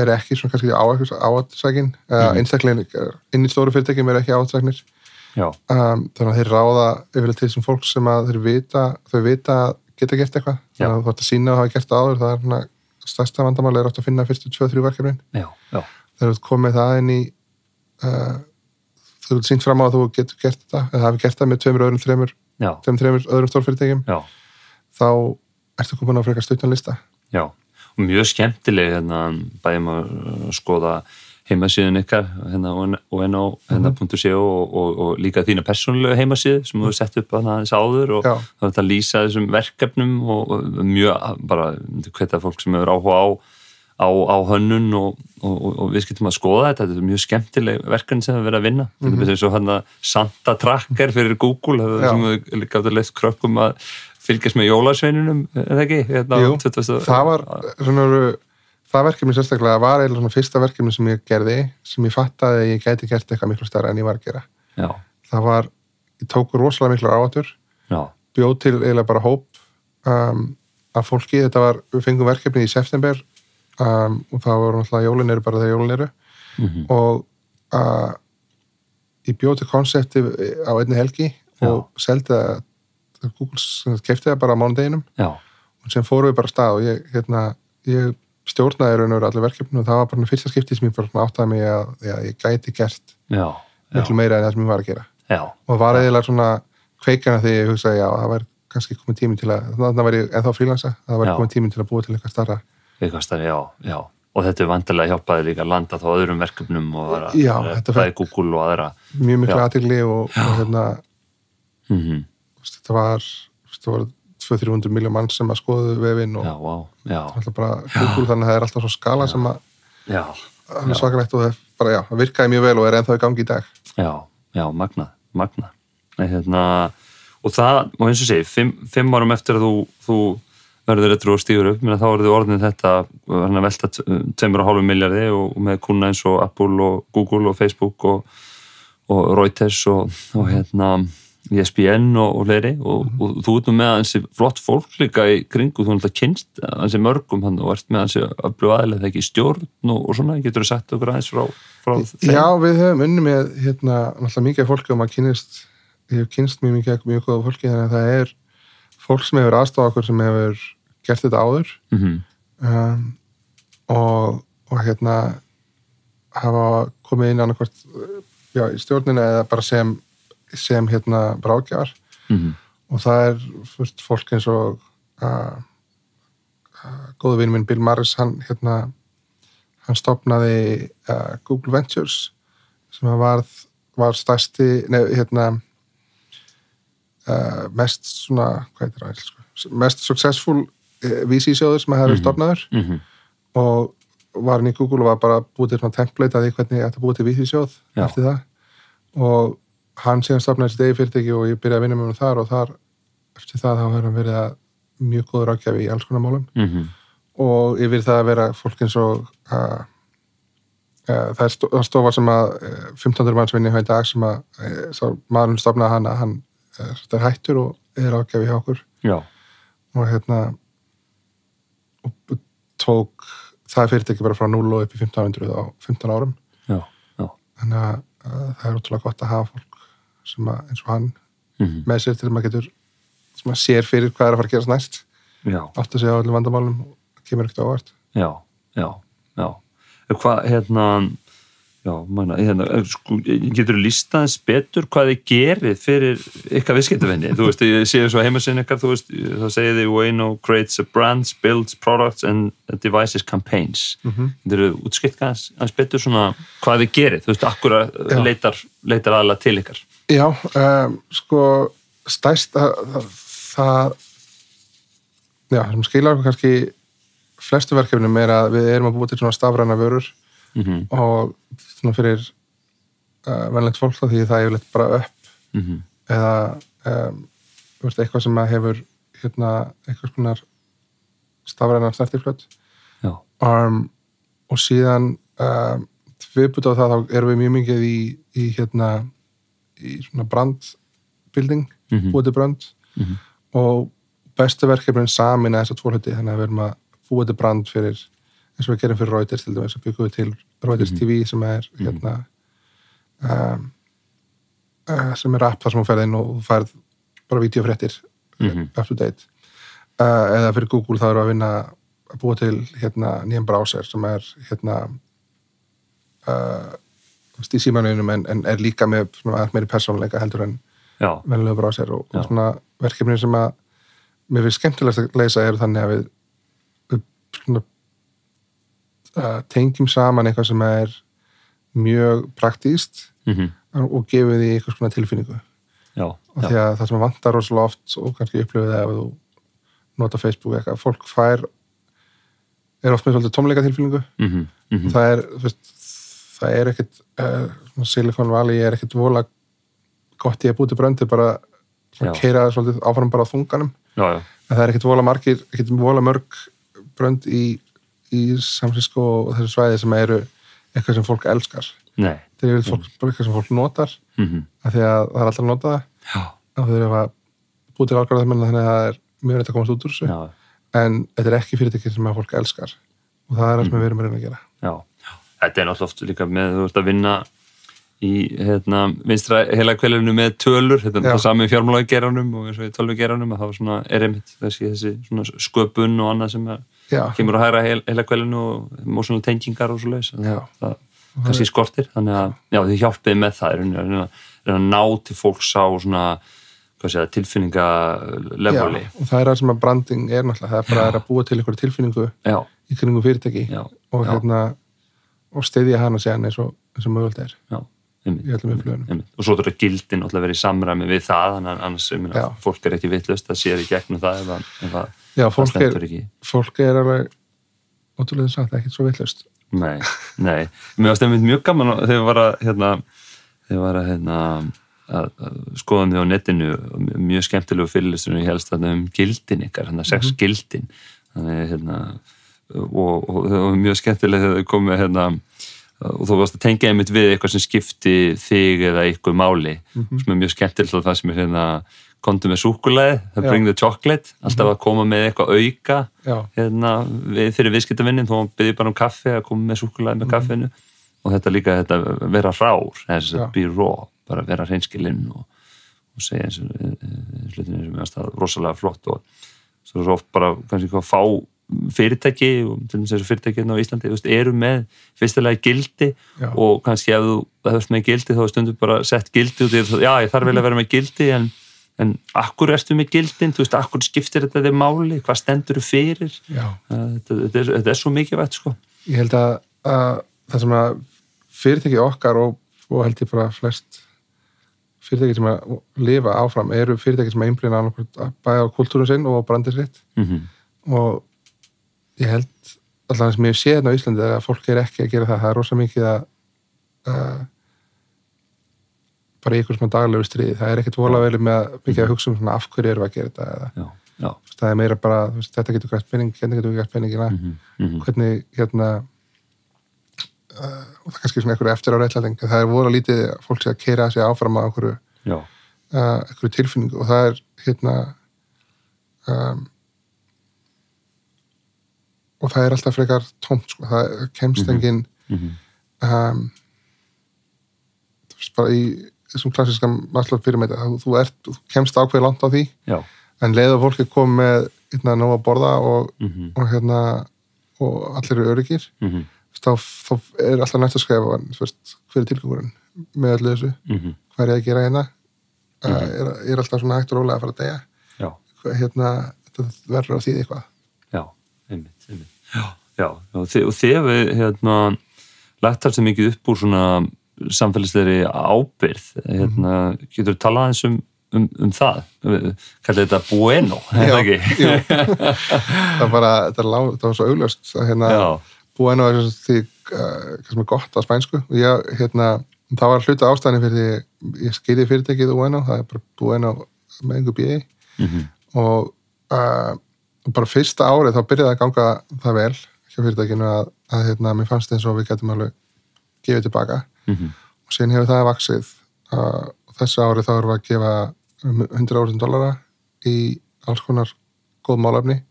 er ekki svona kannski áatsækin uh, mm. inn í stóru fyrirtækjum er ekki áatsæknir um, þannig að þeir ráða yfirlega til sem fólk sem að þeir vita, þau vita geta gert eitthvað, þannig að þú ætti að sína að hafa gert áður, það er svona stærsta vandamál er átt að finna fyrstu 2-3 verkefnin. Þegar þú komið það inn í uh, þú ert sínt fram á að þú getur gert þetta eða hafi gert það með 2-3 þeim þreifur öðrum stórfyrirtækjum. Þá ertu komin á frekar stuttanlista Já, og mjög skemmtileg hérna, bæðum uh, að skoða heimasíðun ykkar hérna, og enn á hérna.co mhm. og, og, og líka þína persónulega heimasíð sem þú sett upp að það áður og þá er þetta að lýsa þessum verkefnum og mjög bara hvetta fólk sem eru áhuga á á, á hönnun og, og, og, og við skemmtum að skoða þetta, þetta er mjög skemmtileg verkefni sem við verðum að vinna mm. -hmm. eins og hann að Santa Tracker fyrir Google Já. sem við líka áttu leitt krökkum að fylgjast með jólasveininum er það ekki? Hérna, Jú, 20. það var svona, það verkefni sérstaklega var eiginlega svona fyrsta verkefni sem ég gerði sem ég fattaði að ég gæti gert eitthvað miklu stærra en ég var að gera já, það var, ég tók rosalega miklu já, bjóð til eiginlega bara hóp um, af fólki, þetta var, við fengum verkefni í september um, og það voru náttúrulega jólin eru bara þegar jólin eru. Mhm. og uh, ég bjóð til konsepti á einni helgi og seldi það Google kefti það bara á mánudeginum. Já, og sem fórum við bara stað og ég, hérna, ég stjórnaði raun og veru allir verkefni og það var bara fyrsta skipti sem ég áttaði mig að, að ég gæti gert já, miklu meira en það sem ég var að gera. Já, og var eiginlega svona kveikana þegar ég hugsaði já, það var kannski komið tími til að þannig var ég ennþá frílansa, það Já. komið tími til að búa til eitthvað starra eitthvað stærri, já, já. Og þetta er vantilega hjálpaði líka að landa þá öðrum verkefnum og aðra, Já, bæði Google og aðra. Mjög miklu Já. aðtegli og, og hérna, mm veist, þetta var var 200-300 miljón mann sem að skoðu vefinn og já, á, já, Google þannig að það er alltaf svo skala sem að já, alveg svakalegt og það er bara, já, það virkaði mjög vel og er ennþá í gangi í dag. Já, já, magnað, magnað. Nei, hérna, og það, og eins og segi fimm, fimm árum eftir að þú, þú verður eitthvað og stígur upp, þá er þið orðin þetta velta 2,5 miljardi og, með kuna eins og Apple og Google og Facebook og, og Reuters og, og hérna ESPN og, og fleiri. Og, og þú ert nú með hansi flott fólk líka í kringu, þú er alltaf kynst hansi mörgum hann og ert með hansi öllu aðlega þegar ekki í stjórn og, og svona, getur þú sagt okkur aðeins frá, frá þeim? Já, við höfum unni með hérna, náttúrulega mikið af fólki og maður kynist ég hef kynst mjög mikið mjög góða fólki þannig að það er fólk sem hefur aðstofa okkur sem hefur gert þetta áður. Mm um, og, og hérna hafa komið inn annarkvort já, í stjórnina eða bara sem sem hérna brákjar -hmm. og það er fyrst fólk eins og uh, góðu vinn minn Bill Maris hann hérna hann stopnaði uh, Google Ventures sem að varð var stærsti, nefn, hérna uh, mest svona, hvað heitir það einsku? mest successful uh, VC-sjóður sem að hefur Mhm. stopnaður Mm -hmm. og var hann í Google og var bara búið til svona template að því hvernig ég ætti að búið til Já. eftir það og hann síðan stopnaði þessi degi fyrirtæki og ég byrjaði að vinna með hann þar og þar eftir það þá hefur hann verið að mjög góður ákjafi í alls konar málum Mm og yfir það að vera fólk eins og uh, uh, það er sto- það er stofa sem að uh, 15. manns vinni í dag sem að maðurinn stopnaði hann að hann er hættur og er ákjafi hjá okkur. Já, og hérna og tók það fyrirtæki bara frá 0 og upp í 1500 á 15 árum. Já, já. þannig að, að það er útrúlega gott að hafa fólk sem að, eins og hann Mm með sér til að maður getur sem að sér fyrir hvað er að fara að gerast næst. Átt að segja á öllum vandamálum kemur ekkert á óvart. Já, já, já. Hvað, hérna, já, manna, hérna, eh, sko, getur þú lísta aðeins betur hvað þið gerir fyrir ykkar viðskiptafinni? Þú veist, ég sé svo heimasinn ykkar, þú veist, þá segir þið Wayno creates a brands, builds products and devices campaigns. Mm. -hmm. Getur þú útskipt aðeins betur svona hvað þið gerir? Þú veist, akkur Já. leitar, leitar aðalega til ykkar? Já, um, sko stærst það, það, já, sem skilar kannski flestu verkefnum er að við erum að búa til svona stafræna vörur Mm -hmm. og svona fyrir uh, venlegt fólk þá því það er yfirleitt bara upp Mm -hmm. eða um, veist, eitthvað sem hefur hérna, eitthvað skonar stafræna snertiflöt um, og síðan um, viðbútt á það þá erum við mjög mikið í, í hérna í svona brandbuilding Mhm. búið til brand Mhm. og bestu verkefnin samin að þessa tvo hluti þannig að við erum að búið til brand fyrir eins og við gerum fyrir Reuters til dæmis byggum við til Reuters Mhm. TV sem er hérna um, uh, sem er app þar sem hún ferð inn og þú færð bara videofréttir Mhm. up to date uh, eða fyrir Google þá við að vinna að búa til hérna nýjan browser sem er hérna uh, þú í símanuðinum en, en er líka með meiri persónuleika heldur en venlega browser og, og svona verkefni sem að mér finnst skemmtilegast að leysa eru þannig að við, við svona, tengjum saman eitthvað sem er mjög praktíst mm og gefið því eitthvað svona tilfinningu. Já, og já. því að það sem vantar rosalega oft og kannski upplifið það ef þú nota Facebook eitthvað, fólk fær er oft með svolítið tómleika tilfélningu mhm, mhm, það er, þú veist, það er ekkit uh, Silicon Valley er ekkit vola gott í að búti bröndi bara Já. keira svolítið áfram bara á þunganum. Já, já, en það er ekkit vola margir, ekkit vola mörg brönd í, í Francisco og þessu svæði sem eru eitthvað sem fólk elskar. Nei. Það er yfirleitt fólk, bara eitthvað sem fólk notar mhm, af því að það er alltaf að nota það. Og þau eru að búið til algoritmenn þannig að það er mjög reynd að komast út úr þessu. Já, en þetta er ekki fyrirtæki sem að fólk elskar. Og það er það sem við erum að reyna að gera. Já. Þetta er náttúrulega oft líka með þú ert að vinna í hérna, vinstra heila kvelinu með tölur. Þetta er það sami fjármálageranum og eins og í tölvugeranum að það er einmitt þessi, þessi sköpun og annað sem er, kemur að hæra heil, heila kvelinu og mósuna tengingar og svo leis Já. það kannski skortir þannig að já, þið hjálpið með það að, reyna að ná til fólks á svona tilfinningalevoli já, og það er það sem að branding er náttúrulega það er bara að búa til einhverju tilfinningu já, í kringum fyrirtæki já, og já, hérna og steyðja hana séðan eins og, mögulegt er. Já. Í öllum upplöðunum og svo þurfa gildin alltaf að vera í samræmi við það að annars Já. fólk er ekki vittlust það sér í gegnum það ef, að- ef að já, fólk er, ekki. fólk er alveg ótrúlega sagt, ekkert svo vitlaust. Nei, nei, mér varst einmitt mjög gaman að- þegar ég var að hérna, þegar ég var að, hérna, að, að skoða mig á netinu og mjög skemmtilegu fyrirlistunum ég helst um gildin ykkar, hérna sex gildin. Þannig hérna og, og það var mjög skemmtilega þegar þau komið hérna og þú varst að tengja einmitt við eitthvað sem skipti þig eða ykkur máli. Sem er mjög skemmtilegt og það sem er hérna komdu með súkulæði, það Já. bring the chocolate. Alltaf að koma með eitthvað auka hérna, við, fyrir viðskiptavinnin hann byrði bara um kaffi að koma með súkulæði með kaffinu. Og þetta líka þetta vera rár, þess að be raw bara vera hreinskilinn og, og segja eins og eh, eh, slutinu sem er það rosalega flott og svo er svo oft bara kannski hvað fá fyrirtæki og til dæmis þessu fyrirtæki hérna á Íslandi þú veist, eru með fyrstilega gildi Já. og kannski ef þú hefst með gildi þá er stundum bara sett gildi út í það, já ég þarf vel að vera með gildi en, en akkur ertu með gildin? Þú veist, akkur skiptir þetta þig máli? Hvað stendur þú fyrir þetta, þetta, er, þetta er svo mikið vægt sko. Ég held að, að það sem að fyrirtæki okkar og, og held ég bara flest fyrirtæki sem að lifa áfram eru fyrirtæki sem að einblýna bæða á kultúrum sinn og brandið sitt. Mm -hmm. og ég held allavega sem ég sé þetta á Íslandi að fólk er ekki að gera það, það er rosa mikið að uh, bara í svona daglegu stríði. Það er ekkert vola vel með að mikið að hugsa um af hverju erum við að gera þetta eða, já, já. Það er meira bara, veist, þetta getur grætt penning hérna getur við grætt penningina mm -hmm. hvernig hérna uh, og það er kannski svona einhverju eftir á réttlæting það er vola lítið að fólk sé að keira sig áfram á einhverju, uh, einhverju tilfinningu. Og það er hérna um, og það er alltaf frekar tómt sko, það kemst Mhm. engin mm -hmm. um, þú veist bara í þessum klassiska Maslow pyramida þú, þú, ert, þú kemst ákveð langt á því já en leið að fólki kom með hérna, nóg að borða og, mm -hmm. og hérna og allir eru öryggir Mm -hmm. þá, þá er alltaf næst að skrifa þú veist, hver er tilgangurinn með öllu þessu hvað er ég að gera hérna -hmm. er, er alltaf svona hægt og rólega að fara að Hvað, hérna, þetta verður að þýði eitthvað einmitt, einmitt. já, já, þið, og þið hefur hérna lagt þar sem mikið upp úr svona samfélagslegri ábyrð hérna, getur þú talað eins um, um, um það? Kallir þetta bueno, er það það er bara, er, lá, þetta var svo auglöst hérna, já, búinu er því uh, gott á spænsku. Og ég, hérna, það var hluta ástæðan fyrir því ég skilði fyrirtækið Bueno, það er bara Bueno með einhver bíði mm og uh, og bara fyrsta árið þá byrjaði að ganga það vel hjá fyrirtækinu að, að hérna, mér fannst eins og við getum alveg gefið tilbaka. -hmm. og síðan hefur það vaksið uh, og þessu árið þá erum við að gefa um 100.000 dollara í alls konar góð málefni.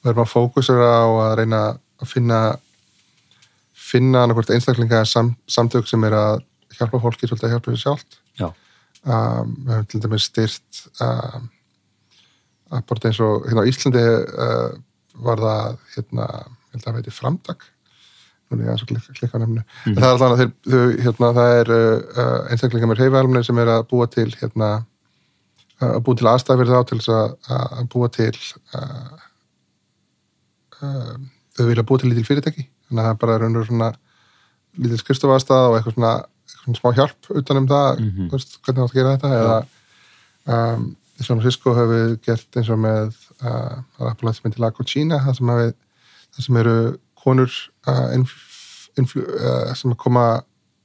Og erum að fókusera á að reyna að finna finna annarkvort einstaklinga sam, samtök sem er að hjálpa fólki svolítið að hjálpa þessu sjálft. Já, um, við höfum til dæmis styrt um, að bara eins og hérna á Íslandi uh, var það hérna, held að það veiti framtak. Nú er ég aðeins að klikka, klikka nefnu en það er alltaf þeir, þau, hérna, það er uh, einstaklingar með reyfælumni sem er að búa til hérna að búa til aðstæð fyrir þá til þess að, að búa til uh, þau vilja búa til lítil fyrirtæki. Þannig að það er bara raunur svona lítil skristofa aðstæð og eitthvað svona, eitthvað svona smá hjálp utanum það, Mhm. þú veist, hvernig átt að gera þetta eða um, San Francisco höfum við gert eins og með uh, Appalachia til Lago China það sem við þar sem eru konur uh, inf, influ, uh, sem koma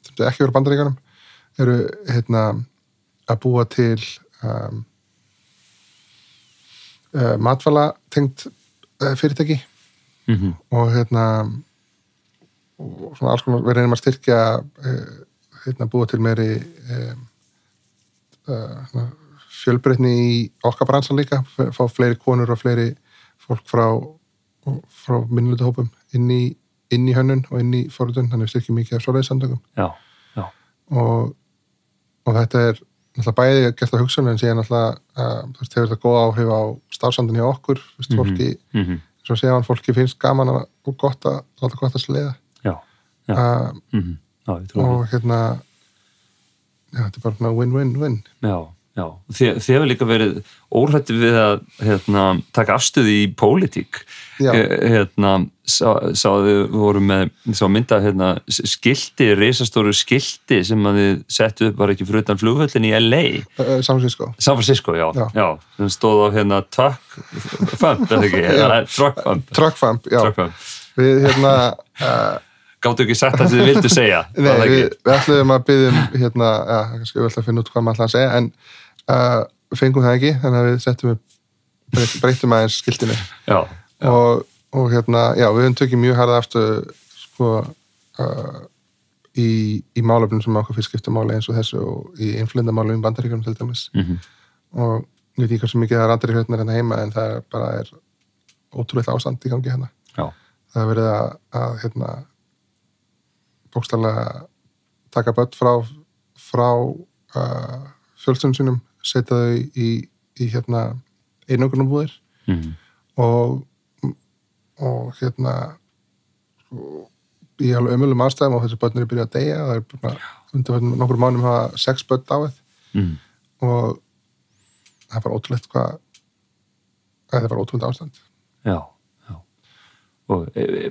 sem ekki verið bandaríkanum eru hérna að búa til um, uh, matvala tengt uh, fyrirtæki. Mhm, og hérna og svona alls konar við reynum að styrkja uh, hérna búa til meiri uh, fjölbreytni í okkar bransan líka fá fleiri konur og fleiri fólk frá frá minnlutu hópum inn í, inn í hönnun og inn í forutun, þannig við styrkjum mikið af svoleiðissamtökum já, já, og, og þetta er náttúrulega bæði gert á hugsun en síðan náttúrulega uh, þú veist, hefur þetta góð áhrif á starfsandin hjá okkur, þú veist, fólki mhm, svo séðan um fólki finnst gaman að- og gott að láta gott að sleiða. Já, já, uh, mhm, já, ég trúi því. og hérna já, þetta er bara win-win-win. Já, já. Þið, þið hefur líka verið óhrætti við að hérna, taka afstöði í pólitík. Já. Eh, Hérna, sá, sá voru með sá mynda hérna, skilti, reisastóru skilti sem að þið settu upp var ekki fyrir utan flugvöllin í LA. uh, Samsinsko San Francisco, já, já. Já. sem stóð á hérna truck fump, eða ekki, eða truck fump, Truckfamp, já, truck fump. við hérna Gáttu ekki það sem þið vildu segja. Nei, við, við ætlum að byggja um hérna, já, kannski við ætlum að finna út hvað maður ætla að segja en uh, fengum það ekki þannig að við settum upp breytt, breyttum aðeins skiltinu. Já, og, og hérna, já, við höfum tökið mjög harða aftur sko uh, í, í málefnum sem okkur fyrst skipta máli eins og þessu og í inflindamálum í bandaríkjum til dæmis. Mhm, og ég veit ekki hversu mikið það er andri hérna hérna heima en það er bara er ótrúlega ástand í gangi hérna. Já, það er verið að, að hérna, bókstæðlega taka börn frá, frá uh, fjölstunum sínum setja þau í, í hérna, einangrunarbúðir. Mhm, og, og hérna í alveg ömulum aðstæðum og þessi börn eru byrjað að deyja það er bara undir nokkur mánum hafa sex börn dáið. Mhm, og það er bara ótrúlegt hvað það er bara ótrúlegt ástand. Já. Og e, e,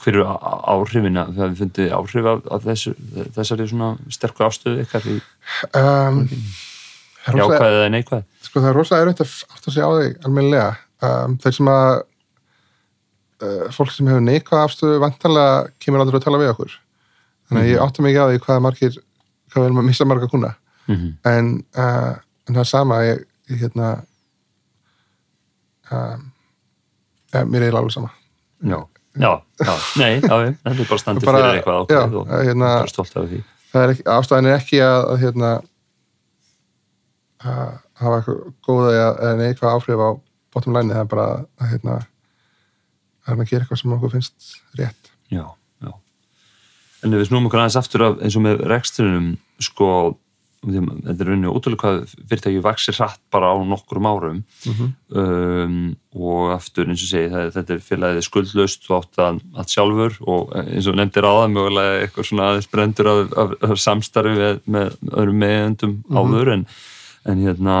hver eru á- áhrifin að það við fundið áhrif af, af þessu, þessari svona sterku ástöðu ykkar í um, jákvæðið eða neikvæð? sko það er rosalega erfitt að átta sig á því almennilega. Um, þeir sem að uh, fólk sem hefur neikvað afstöðu vantarlega kemur aldrei að tala við okkur. Þannig að ég átta mig ekki á því hvað er margir hvað við erum að missa marga kuna Mhm, en, uh, en það er sama ég, ég hérna um, ja, mér er alveg sama Já, já, já, nei, já, þetta er bara standið Bara- fyrir eitthvað ákveð og hérna- bara stolt af því. það er ekki, er að, að hérna að hafa eitthvað góða eða neikvað áhrif á bottom line það er bara að hérna að hérna gera eitthvað sem okkur finnst rétt Já, já. En ef við snúum okkur aðeins aftur af eins og með reksturinnum, sko, þetta er rauninni ótrúlega hvað fyrirtæki vaxir hratt bara á nokkrum árum. Um, og aftur eins og segi það, þetta er félagið skuldlaust og átt að, að sjálfur og eins og nefndir það mögulega eitthvað svona aðeins brendur af, af, af samstarfi með, með öðrum meðendum áður en, en hérna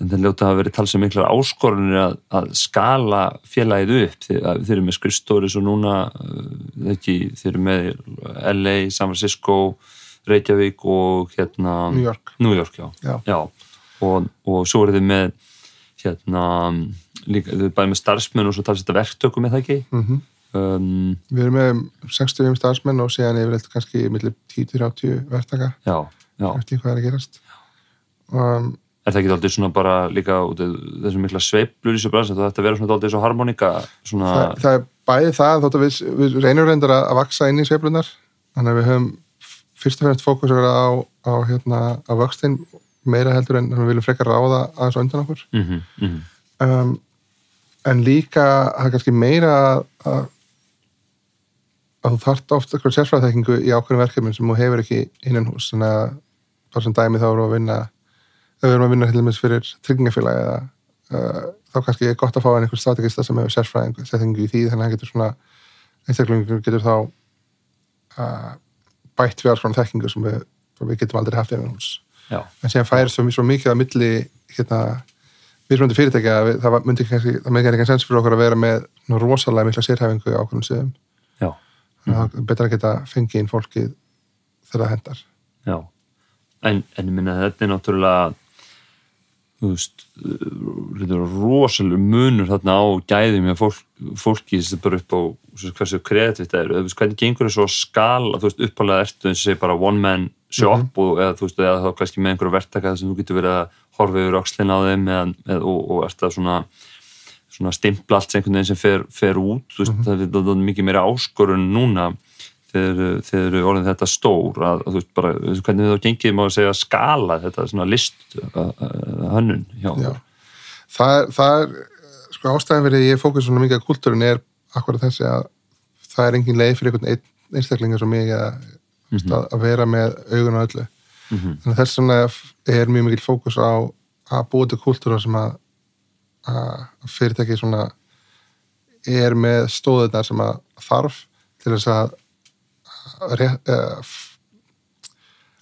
en það ljóta að verið talsið miklar áskorunir að, að skala félagið upp. Þeir, þeir eru með skrifstóri svo núna uh, ekki, þeir eru með LA, San Francisco Reykjavík og hérna New York. New York, já, Já. Og, og svo eru þið með hérna líka, þið eru bæði með starfsmenn og svo talsið þetta verktökum með það ekki? Mm um, við erum með 60 starfsmenn og síðan yfirleitt kannski millir 10-30 verktaka já, já, eftir hvað er að gerast. Um, er það ekki aldrei svona bara líka þessum mikla sveiflur í þessu bransi? Ætti að vera svona aldrei svo harmonika svona, það, það er bæði það þótt að við, við reynum reyndar að, að vaksa inn í sveiflunar þannig að við höfum fyrst og fremst fókus að vera á, á, hérna, á vöxtin meira heldur en við viljum frekar ráða aðeins undan okkur mm -hmm, mm -hmm. um, en líka það er kannski meira að, að að þú þarft oft eitthvað sérfræðþekkingu í ákveðin verkefnin sem þú hefur ekki innan hús þannig að bara sem dæmi þá við að vinna ef við erum að vinna til dæmis fyrir tryggingafélag eða uh, þá kannski er gott að fá einhver strategista sem hefur sérfræðingu í því þannig að hann getur svona einstaklingur getur þá uh, bætt við alls konar þekkingu sem við, við getum aldrei haft innan hús en síðan færist svo, svo mikið að milli hérna, mismunandi fyrirtækja það myndi kannski, það myndi ekki sens fyrir okkur að vera með rosalega mikla sérhæfingu á okkur þannig að það er betra að geta fengið inn fólkið þegar það hendar já. En, en minna þetta er náttúrulega þú veist uh, þetta er rosalega munur þarna á gæðum hjá fólk, fólki sem bara upp á hversu kreatíft það eru, þú veist, hvernig gengur það svo að skala, þú veist, uppalega ertu eins og segir bara one man shop og eða þú veist, eða þá kannski með einhverju verktaka sem þú getur verið að horfa yfir öxlin á þeim eða, eða, og, og ert að svona svona stimpla allt einhvern veginn sem fer, fer út, þú veist, það er, það er mikið meira áskorun núna þegar eru orðin þetta stór að, að þú veist, bara, þú hvernig þá gengið má að segja skala þetta svona list hönnun hjá Já. það er, það er sko ástæðan að ég fókus svona mikið á kultúrin er akkurat þessi að það er engin leið fyrir einhvern einn einstaklingar svo mikið að, Mhm. að, að vera með augun á öllu Mhm. þannig að þess vegna er mjög mikil fókus á að búa til kultúra sem að, að fyrirtæki svona er með stóðunar sem að þarf til þess að,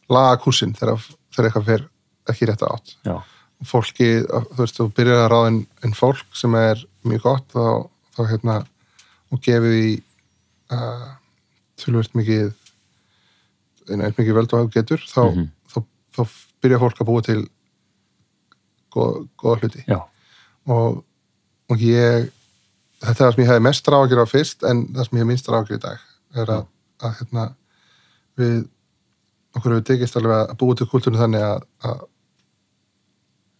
laga kúsin þegar, þegar eitthvað fer ekki rétt átt Já, fólki, þú veist, þú byrjar að ráða en fólk sem er mjög gott þá, þá hérna og gefið í uh, tölvöld mikið einn mikið völd og getur þá, Mhm. þá, þá byrjar fólk að búa til góð, góða hluti. Og, og ég þetta er það sem ég hefði mest ráðgjur á fyrst en það sem ég hef minnst ráðgjur í dag er að, að hérna við okkur hefur tekist alveg að búa til kultúrinu þannig að, að,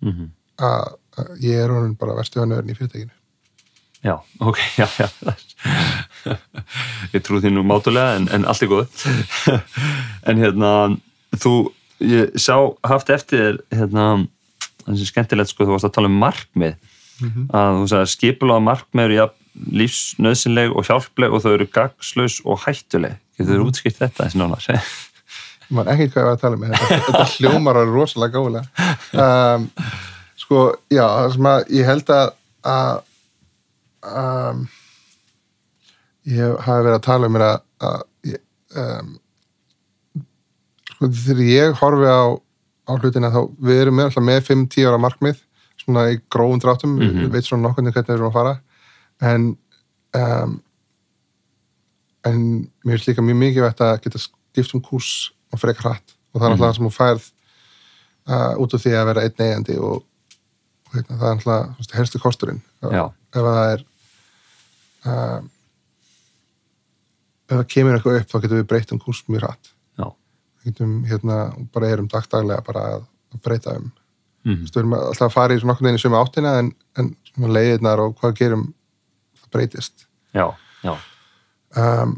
mhm. að, að ég er honum bara verstu hannurinn í fyrirtækinu Já, ok, já, já. Ég trú því nú mátulega en, en allt er góð. En hérna, þú, ég sá haft eftir hérna, þessi skemmtilegt sko, þú varst að tala um markmið, að þú sagði skipulega markmið eru ja, lífsnöðsynleg og hjálpleg og þau eru gagslaus og hættuleg. Getur þú útskipt þetta þessi nánar? maður ekki hvað ég var að tala með þetta, þetta hljómar er rosalega gáðilega um, sko, já, það sem að ég held að, að um, ég hafi verið að tala um mér að, að um, sko, þegar ég horfi á, á hlutina þá við erum með, með 5-10 ára markmið svona í grófum dráttum mm Mhm. við veit svona nokkurni hvernig við erum að fara en um, en mér finnst líka mjög mikið að geta skipt um kúrs og frekar hratt og það er Mhm. alltaf það sem þú færð uh, út af því að vera einn eigandi og, og hérna, það er alltaf helstu kosturinn Já. Ef að það er uh, ef það kemur eitthvað upp þá getum við breytt um kúrs mjög Já. við getum hérna bara erum dagdaglega bara að, breyta um. Þú veist, við erum alltaf að fara í svona nokkurn veginn í sömu áttina en, en leiðirnar og hvað gerum það breytist Já, já. um,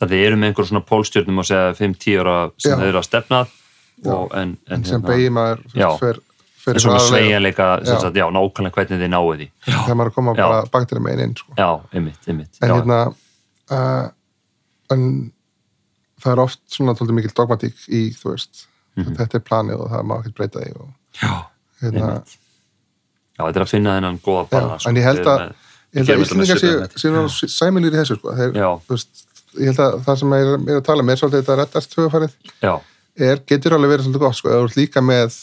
Það við erum með einhver svona pólstjörnum og segja 5-10 ára sem Já. þau eru að stefna og, en, en, en sem beigir maður þú En svona sveigjanleika sem Já. nákvæmlega hvernig þið náu því já, þegar maður að koma Já. bara baktir með einn inn sko. já, einmitt, einmitt en já, hérna uh, en það er oft svona tóldi mikil dogmatík í þú veist, Mhm. þetta er planið og það má ekkert breyta því og já, hérna, einmitt já, þetta er að finna þennan góða bala Já, en ég held að- Íslandingar séu sæmilir í þessu sko. Þeir, veist, ég held að það sem ég er, er að tala með er svolítið þetta reddast hugafarið já, er, getur alveg verið svolítið gott sko, eða þú ert líka með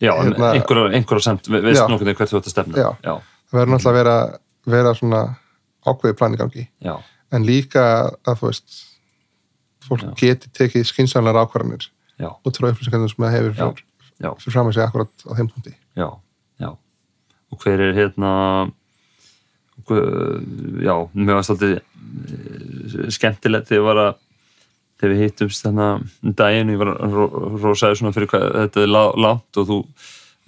já, Hérna- einhverja einhverja samt, ve- veist nokkuð hvert þú ert að stefna. Já. já, það verður náttúrulega að vera, vera svona ákveðið plan í gangi. Já, en líka að þú veist fólk Já. geti tekið skynsannlega ákvarðanir og trú upplýsingarnir sem það hefur fyrir, fyrir fram að segja akkurat á þeim punkti. Já, já. Og hver er hérna já, mér var svolítið eh, skemmtilegt þegar ég var að þegar við hittumst þannig um daginn ég var rósaði svona fyrir hvað þetta er lá- langt og þú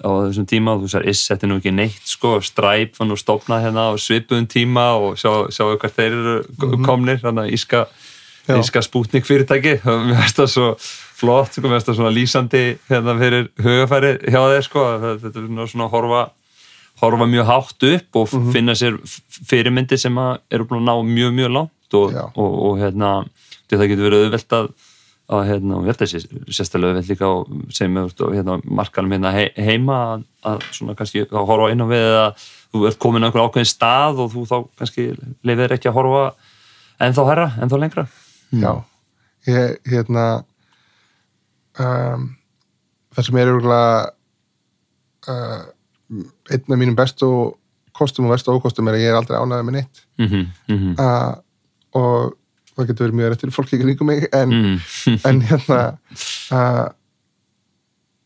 á þessum tíma og þú sagði, is, þetta er nú ekki neitt sko, Stripe var nú stofnað hérna á svipuðum tíma og sjá, sjáu hvert þeir eru komnir, þannig að íska íska spútnik fyrirtæki og mér finnst það svo flott, sko, mér finnst það svona lýsandi hérna fyrir hugafæri hjá þeir sko, þetta er svona, að horfa horfa mjög hátt upp og Mhm. finna sér f- fyrirmyndir sem eru búin að ná mjög, mjög langt og, og, og hérna því það getur verið auðvelt að, að hérna, og ég held að sé sérstæðlega auðvelt líka og segjum við og hérna markanum hérna he, heima að, að svona kannski að horfa inn á við að þú ert komin á einhver ákveðin stað og þú þá kannski leifir ekki að horfa ennþá herra, ennþá lengra. Já, ég, hérna um, það sem er örgulega uh, einn af mínum bestu kostum og verstu ókostum er að ég er aldrei ánægð með neitt. Mm -hmm, mm -hmm. uh, og það getur verið mjög réttir fólki í kringum mig en, Mm. en hérna uh,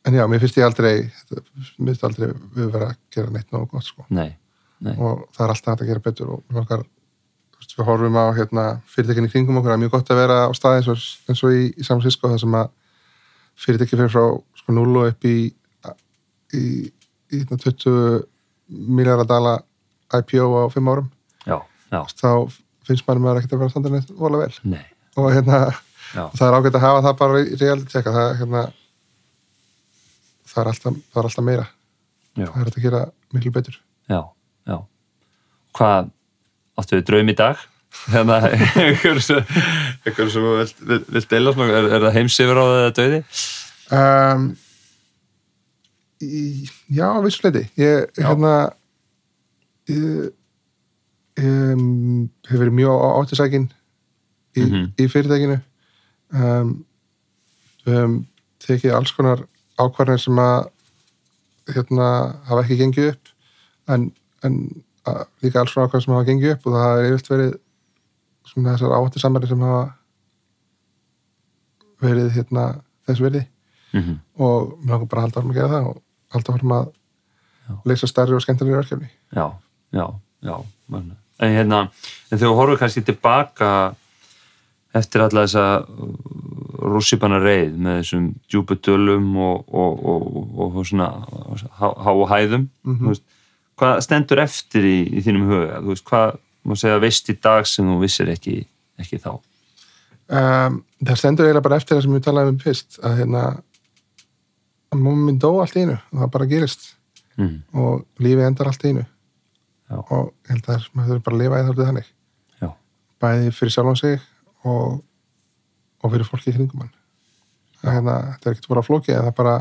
en já, mér finnst ég aldrei mér finnst aldrei við vera að gera neitt nógu gott sko. Nei, nei, og það er alltaf að gera betur og veist, við horfum á hérna, fyrirtækinni í kringum okkur, það er mjög gott að vera á staði eins og, eins og í, í San Francisco þar sem að fyrirtæki fyrir frá sko 0 og upp í, í, í hérna, 20 miljardar dala IPO á 5 árum já, já, þá finnst maður maður ekkert að vera að standa neitt vola vel nei, og hérna, já, það er ágætt að hafa það bara í reality checka, það, hérna, það, er alltaf, það er alltaf meira já, það er að gera miklu betur já, já. Hvað, áttu við draum í dag? Hérna, einhver sem einhver sem vilt deila svona, er, er það heimsifur á það döði? um, í, Já, vissuleiti ég, Já. hérna ég, um, hef verið mjög áttisækin í, Mhm. í fyrirtækinu um, höfum tekið alls konar ákvarðanir sem að hérna hafa ekki gengið upp en, en að, líka alls konar ákvarðanir sem hafa gengið upp og það er yfirlt verið svona þessar áhættisamari sem hafa verið hérna þess verið Mm -hmm. og mér langar bara að halda áfram að gera það og halda áfram að leysa stærri og skemmtilegri verkefni Já, já, já magna. En hérna, en þegar þú horfum kannski tilbaka eftir alla þessa rússipanna reið með þessum djúpu dölum og, og, og, og, og svona há, há hæðum Mhm. þú veist, hvað stendur eftir í, í þínum huga, veist, hvað má segja veist í dag sem þú vissir ekki, ekki þá um, það stendur eiginlega bara eftir það sem við talaðum um fyrst að hérna að mamma minn dó allt í einu og það bara gerist mm. og lífið endar allt í einu Já. og ég held að maður þurfi bara að lifa í þáttu þannig. Já, bæði fyrir sjálfan sig og, og fyrir fólki í kringum hann. Hérna, þetta er ekkert bara flókið en það er bara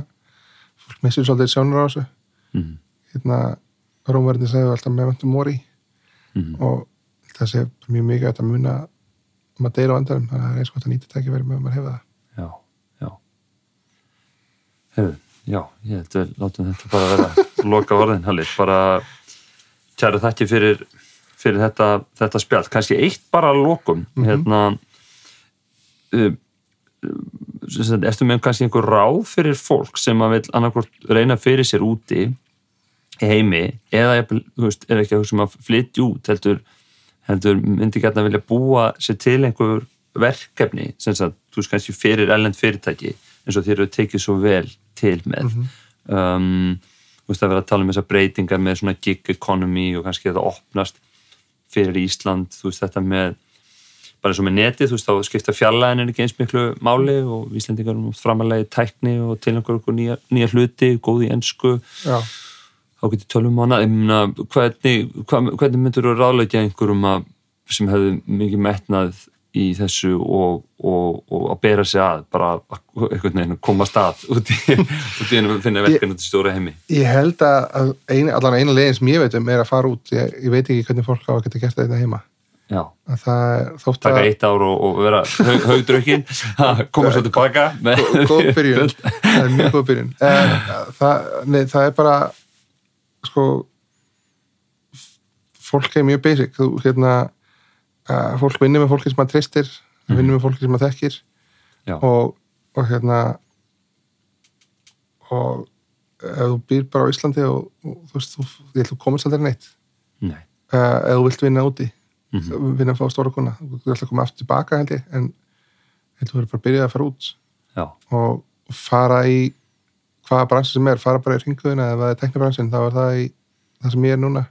fólk missir svolítið sjónur á þessu. Mm. hérna, Rómverðin segðu alltaf með vöntum mori. Mm. og það sé mjög mikið að muna um að deyra á endanum þannig að það er eins og þetta nýta tækifæri með að maður hefa það. Já, já. Hefur, já, ég held að látum þetta bara vera loka orðin, Halli, bara kæra þakki fyrir, fyrir þetta, þetta spjall, kannski eitt bara að lokum, hérna uh, sem sagt, eftir með kannski einhver ráð fyrir fólk sem að vil annarkvort reyna fyrir sér úti í heimi, eða veist, er ekki að hugsa um að flytja út, heldur heldur myndi gætna vilja búa sér til einhver verkefni sem sagt, þú veist kannski fyrir ellend fyrirtæki eins og þér eru tekið svo vel til með. Um, þú veist að vera að tala um þessar breytingar með svona gig economy og kannski þetta opnast fyrir Ísland, þú veist þetta með bara eins og með netið, þú veist þá skipta fjarlæðin ekki eins miklu máli og Íslandingar um framalegi tækni og til einhver nýja, nýja hluti, góð í ensku. Já, þá getur tölum mena, hvernig, hvernig myndur þú ráðleikja einhverjum að, sem hefðu mikið metnað í þessu og, og, og að bera sig að bara einhvern veginn koma stað út í, einu finna verkefni til stóra heimi. ég held að ein, allan eina legin sem ég veit um er að fara út. Ég, ég veit ekki hvernig fólk á að geta gert þetta heima. Að eitt ár og, og vera haug- haugdrukkin koma svo tilbaka. Góð byrjun. Það er mjög góð byrjun. En, það, nei, það er bara sko fólk er mjög basic. Þú, hérna, uh, fólk vinnur með fólki sem maður treystir Mhm. vinnur með fólki sem maður þekkir. Og, og hérna og ef þú býr bara á Íslandi og, og þú veist, þú, ég að þú komast aldrei neitt. Nei, uh, ef þú vilt vinna úti Mhm. vinna að fá stóra kuna þú vilt að koma aftur tilbaka held ég en að þú verður bara að byrja að fara út. Já, og fara í hvaða bransi sem er, fara bara í ringuðina eða það er teknibransin, þá er það í það sem ég er núna,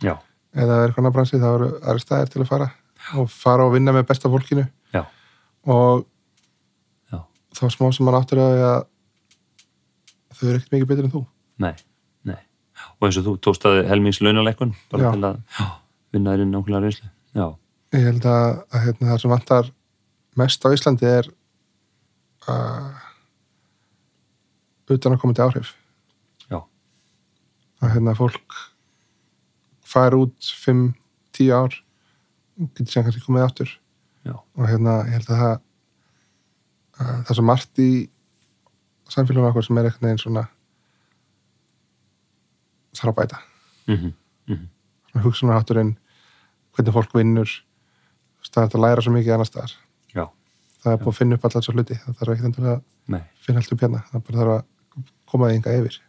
já, eða er eitthvað bransi, þá eru aðri staðir til að fara og fara og vinna með besta fólkinu. Já, og já, þá smá sem mann áttur að að þau eru ekkert mikið betur en þú. Nei, nei. Og eins og þú tókst að helmings launaleikun bara Já. til að vinna þér inn nákvæmlega reynslu. Já, ég held að, að hérna, það sem vantar mest á Íslandi er uh, utan að komandi áhrif. Já, að hérna fólk fær út 5-10 ár getur sem kannski komið já, og hérna ég held að það að það svo margt í samfélagum okkur sem er eitthvað neginn svona þarf að bæta. Mhm, mhm, svona hugsunarhátturinn hvernig fólk vinnur. Það er að læra svo mikið annars staðar. Já, það er búið að finna upp allar svo hluti það þarf ekki að finna allt upp hérna. Það bara þarf að koma því ynga yfir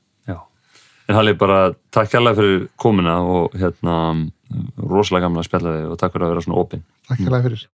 en Halli bara takk hérlega fyrir komuna og hérna rosalega gamla að spjalla þig og takk fyrir að vera svona opinn. Takk fyrir fyrir.